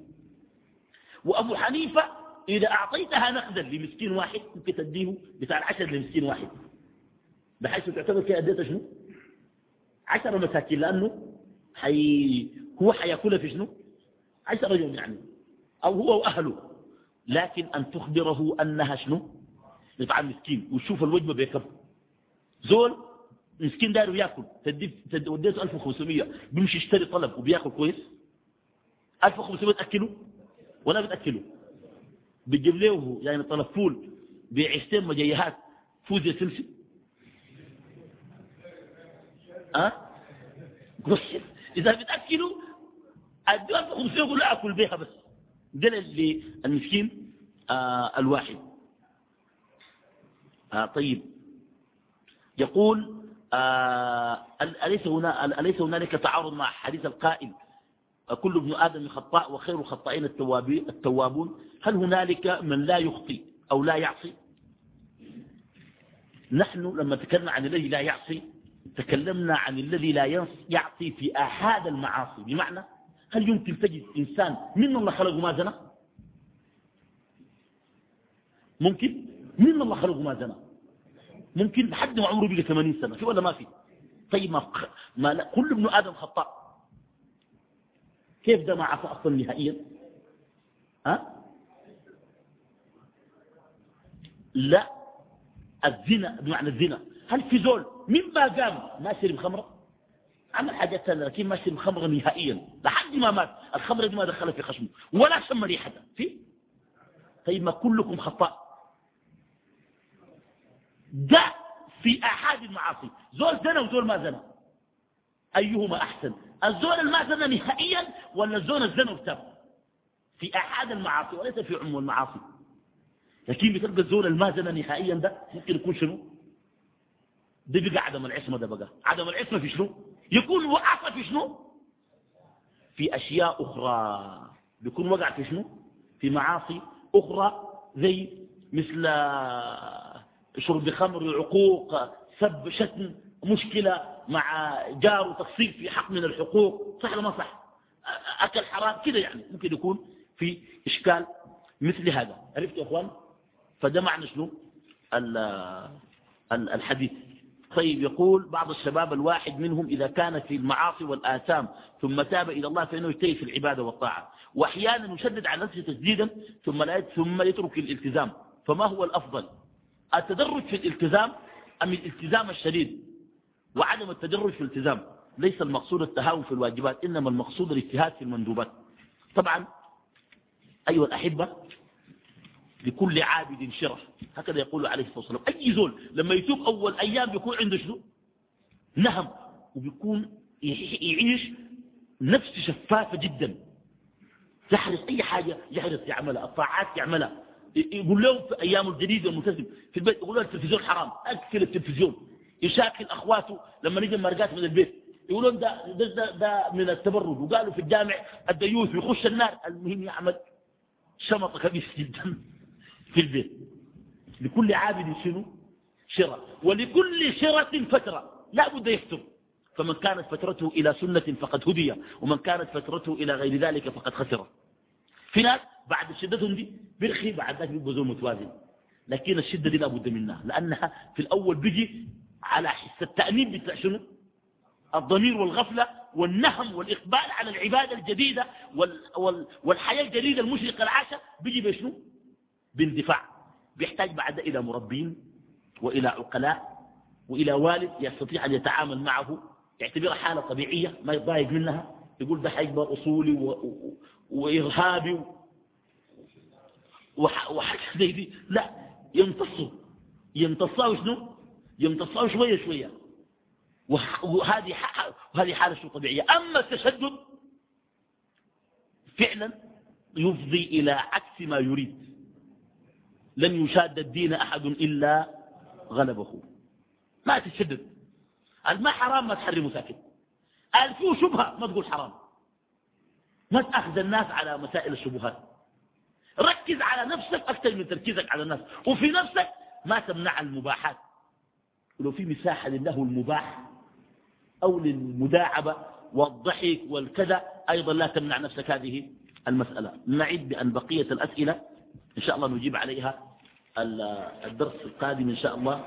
A: وأبو حنيفة إذا أعطيتها نقدا لمسكين واحد ممكن تديه بتاع العشر لمسكين واحد. بحيث تعتبر كي أديت شنو؟ عشر مساكين لأنه حي هو حياكلها في شنو؟ عشر يوم يعني أو هو وأهله. لكن أن تخبره أنها شنو؟ يطعم مسكين. وشوف الوجبة بيكب زول مسكين داير ياكل وديته 1500 بيمشي يشتري طلب وبيأكل كويس. 1500 تأكله؟ ولا بتأكله. بيجيب له يعني طلب فول بعشتين مجيهات. فوز يا سمسم أه؟ إذا بتأكلوا أدوا 1500 يقول له أكل بيها بس. دل للمسكين آه الواحد. آه طيب. يقول آه أليس, هنا أليس هنالك تعارض مع حديث القائل كل ابن آدم خطاء وخير الخطائين التوابون؟ هل هنالك من لا يخطي أو لا يعصي؟ نحن لما تكلمنا عن الذي لا يعصي تكلمنا عن الذي لا يعصي في أحد المعاصي. بمعنى هل يمكن تجد إنسان من الله خلقه ما زنى؟ ممكن؟ من الله خلقه ما زنى؟ ممكن؟ لحد ما عمره بقى 80 سنة. في ولا ما في؟ طيب ما, ما لا كل ابن آدم خطاء. كيف ده ما عصى أصلا نهائيا؟ ها؟ لا. الزنا بمعنى الزنا. هل في زول من ما قام ما شرب خمرة؟ عمل حاجات ثانية لكن ما شرب خمرة نهائيا. لحد ما مات. الخمرة دي ما دخلت في خشمه. ولا شم ريحتها. في؟ طيب ما كلكم خطاء. ده في أحد المعاصي. زول زنا وزول ما زنا أيهما أحسن؟ الزول الما زنا نهائيا ولا الزول الزنا وتاب في أحد المعاصي وليس في عموم المعاصي. لكن بتلقى الزول الما زنا نهائيا ده ممكن يكون شنو؟ ده بقى عدم العصمة ده بقى. عدم العصمة في شنو؟ يكون وقع في شنو؟ في أشياء أخرى. بيكون وقع في شنو؟ في معاصي أخرى زي مثل شرب خمر عقوق سب شتم مشكلة مع جار وتقصير في حق من الحقوق. صح ولا ما صح؟ أكل حرام كده يعني ممكن يكون في إشكال مثل هذا. عرفت يا أخوان؟ فده معنى شنو؟ الحديث. طيب يقول بعض الشباب الواحد منهم إذا كان في المعاصي والآثام ثم تاب إلى الله فإنه يجتهد في العبادة والطاعة. وأحيانا يشدد على نفسه تجديدا ثم, لا ثم يترك الالتزام. فما هو الأفضل؟ التدرج في الالتزام أم الالتزام الشديد؟ وعدم التدرج في الالتزام. ليس المقصود التهاون في الواجبات إنما المقصود الاجتهاد في المندوبات. طبعا أيها الأحبة لكل عابد شرف. هكذا يقول عليه الصلاة والسلام. أي زول لما يتوب أول أيام بيكون عنده شنو؟ نهم. وبيكون يعيش نفس شفافة جدا. يحرص أي حاجة يحرص يعملها. الطاعات يعملها. يقول لهم في أيام الجديدة الملتزم في البيت يقول له التلفزيون حرام. أكل التلفزيون. يشاكل أخواته لما نجي مرقات من البيت. يقولون ده, ده, ده, ده من التبرج وقالوا في الجامع الديوث ويخش النار. المهم يعمل شمط خبيث جدا. في البيت. لكل عابد شنو؟ شرة ولكل شرة فترة. لا بد يفتر. فمن كانت فترته إلى سنة فقد هدي ومن كانت فترته إلى غير ذلك فقد خسر. في ناس بعد شدتهم دي بيرخي بعد ذلك بيبقى متوازن. لكن الشدة دي لابد منها لأنها في الأول بيجي على حس التأمين بتاع شنو؟ الضمير والغفلة والنهم والإقبال على العبادة الجديدة وال وال والحياة الجديدة المشرقة العاشة بيجي بشنو؟ باندفاع بيحتاج بعد إلى مربين وإلى عقلاء وإلى والد يستطيع أن يتعامل معه يعتبرها حالة طبيعية ما يتضايق منها يقول ده حيكبر أصولي وإرهابي وحاجة زي دي. لا يمتصوا يمتصوا شنو؟ يمتصوا شوية شوية. وهذه وهذه حالة شو طبيعية. أما التشدد فعلا يفضي إلى عكس ما يريد. لن يشاد الدين أحد إلا غلبه. ما تتشدد. ما حرام ما تحرمه ساكت قال فيه شبهة ما تقول حرام. ما تأخذ الناس على مسائل الشبهات. ركز على نفسك أكثر من تركيزك على الناس. وفي نفسك ما تمنع المباحات. ولو في مساحة لله المباح أو للمداعبة والضحك والكذا أيضا لا تمنع نفسك هذه المسألة. نعد بأن بقية الأسئلة. إن شاء الله نجيب عليها الدرس القادم إن شاء الله.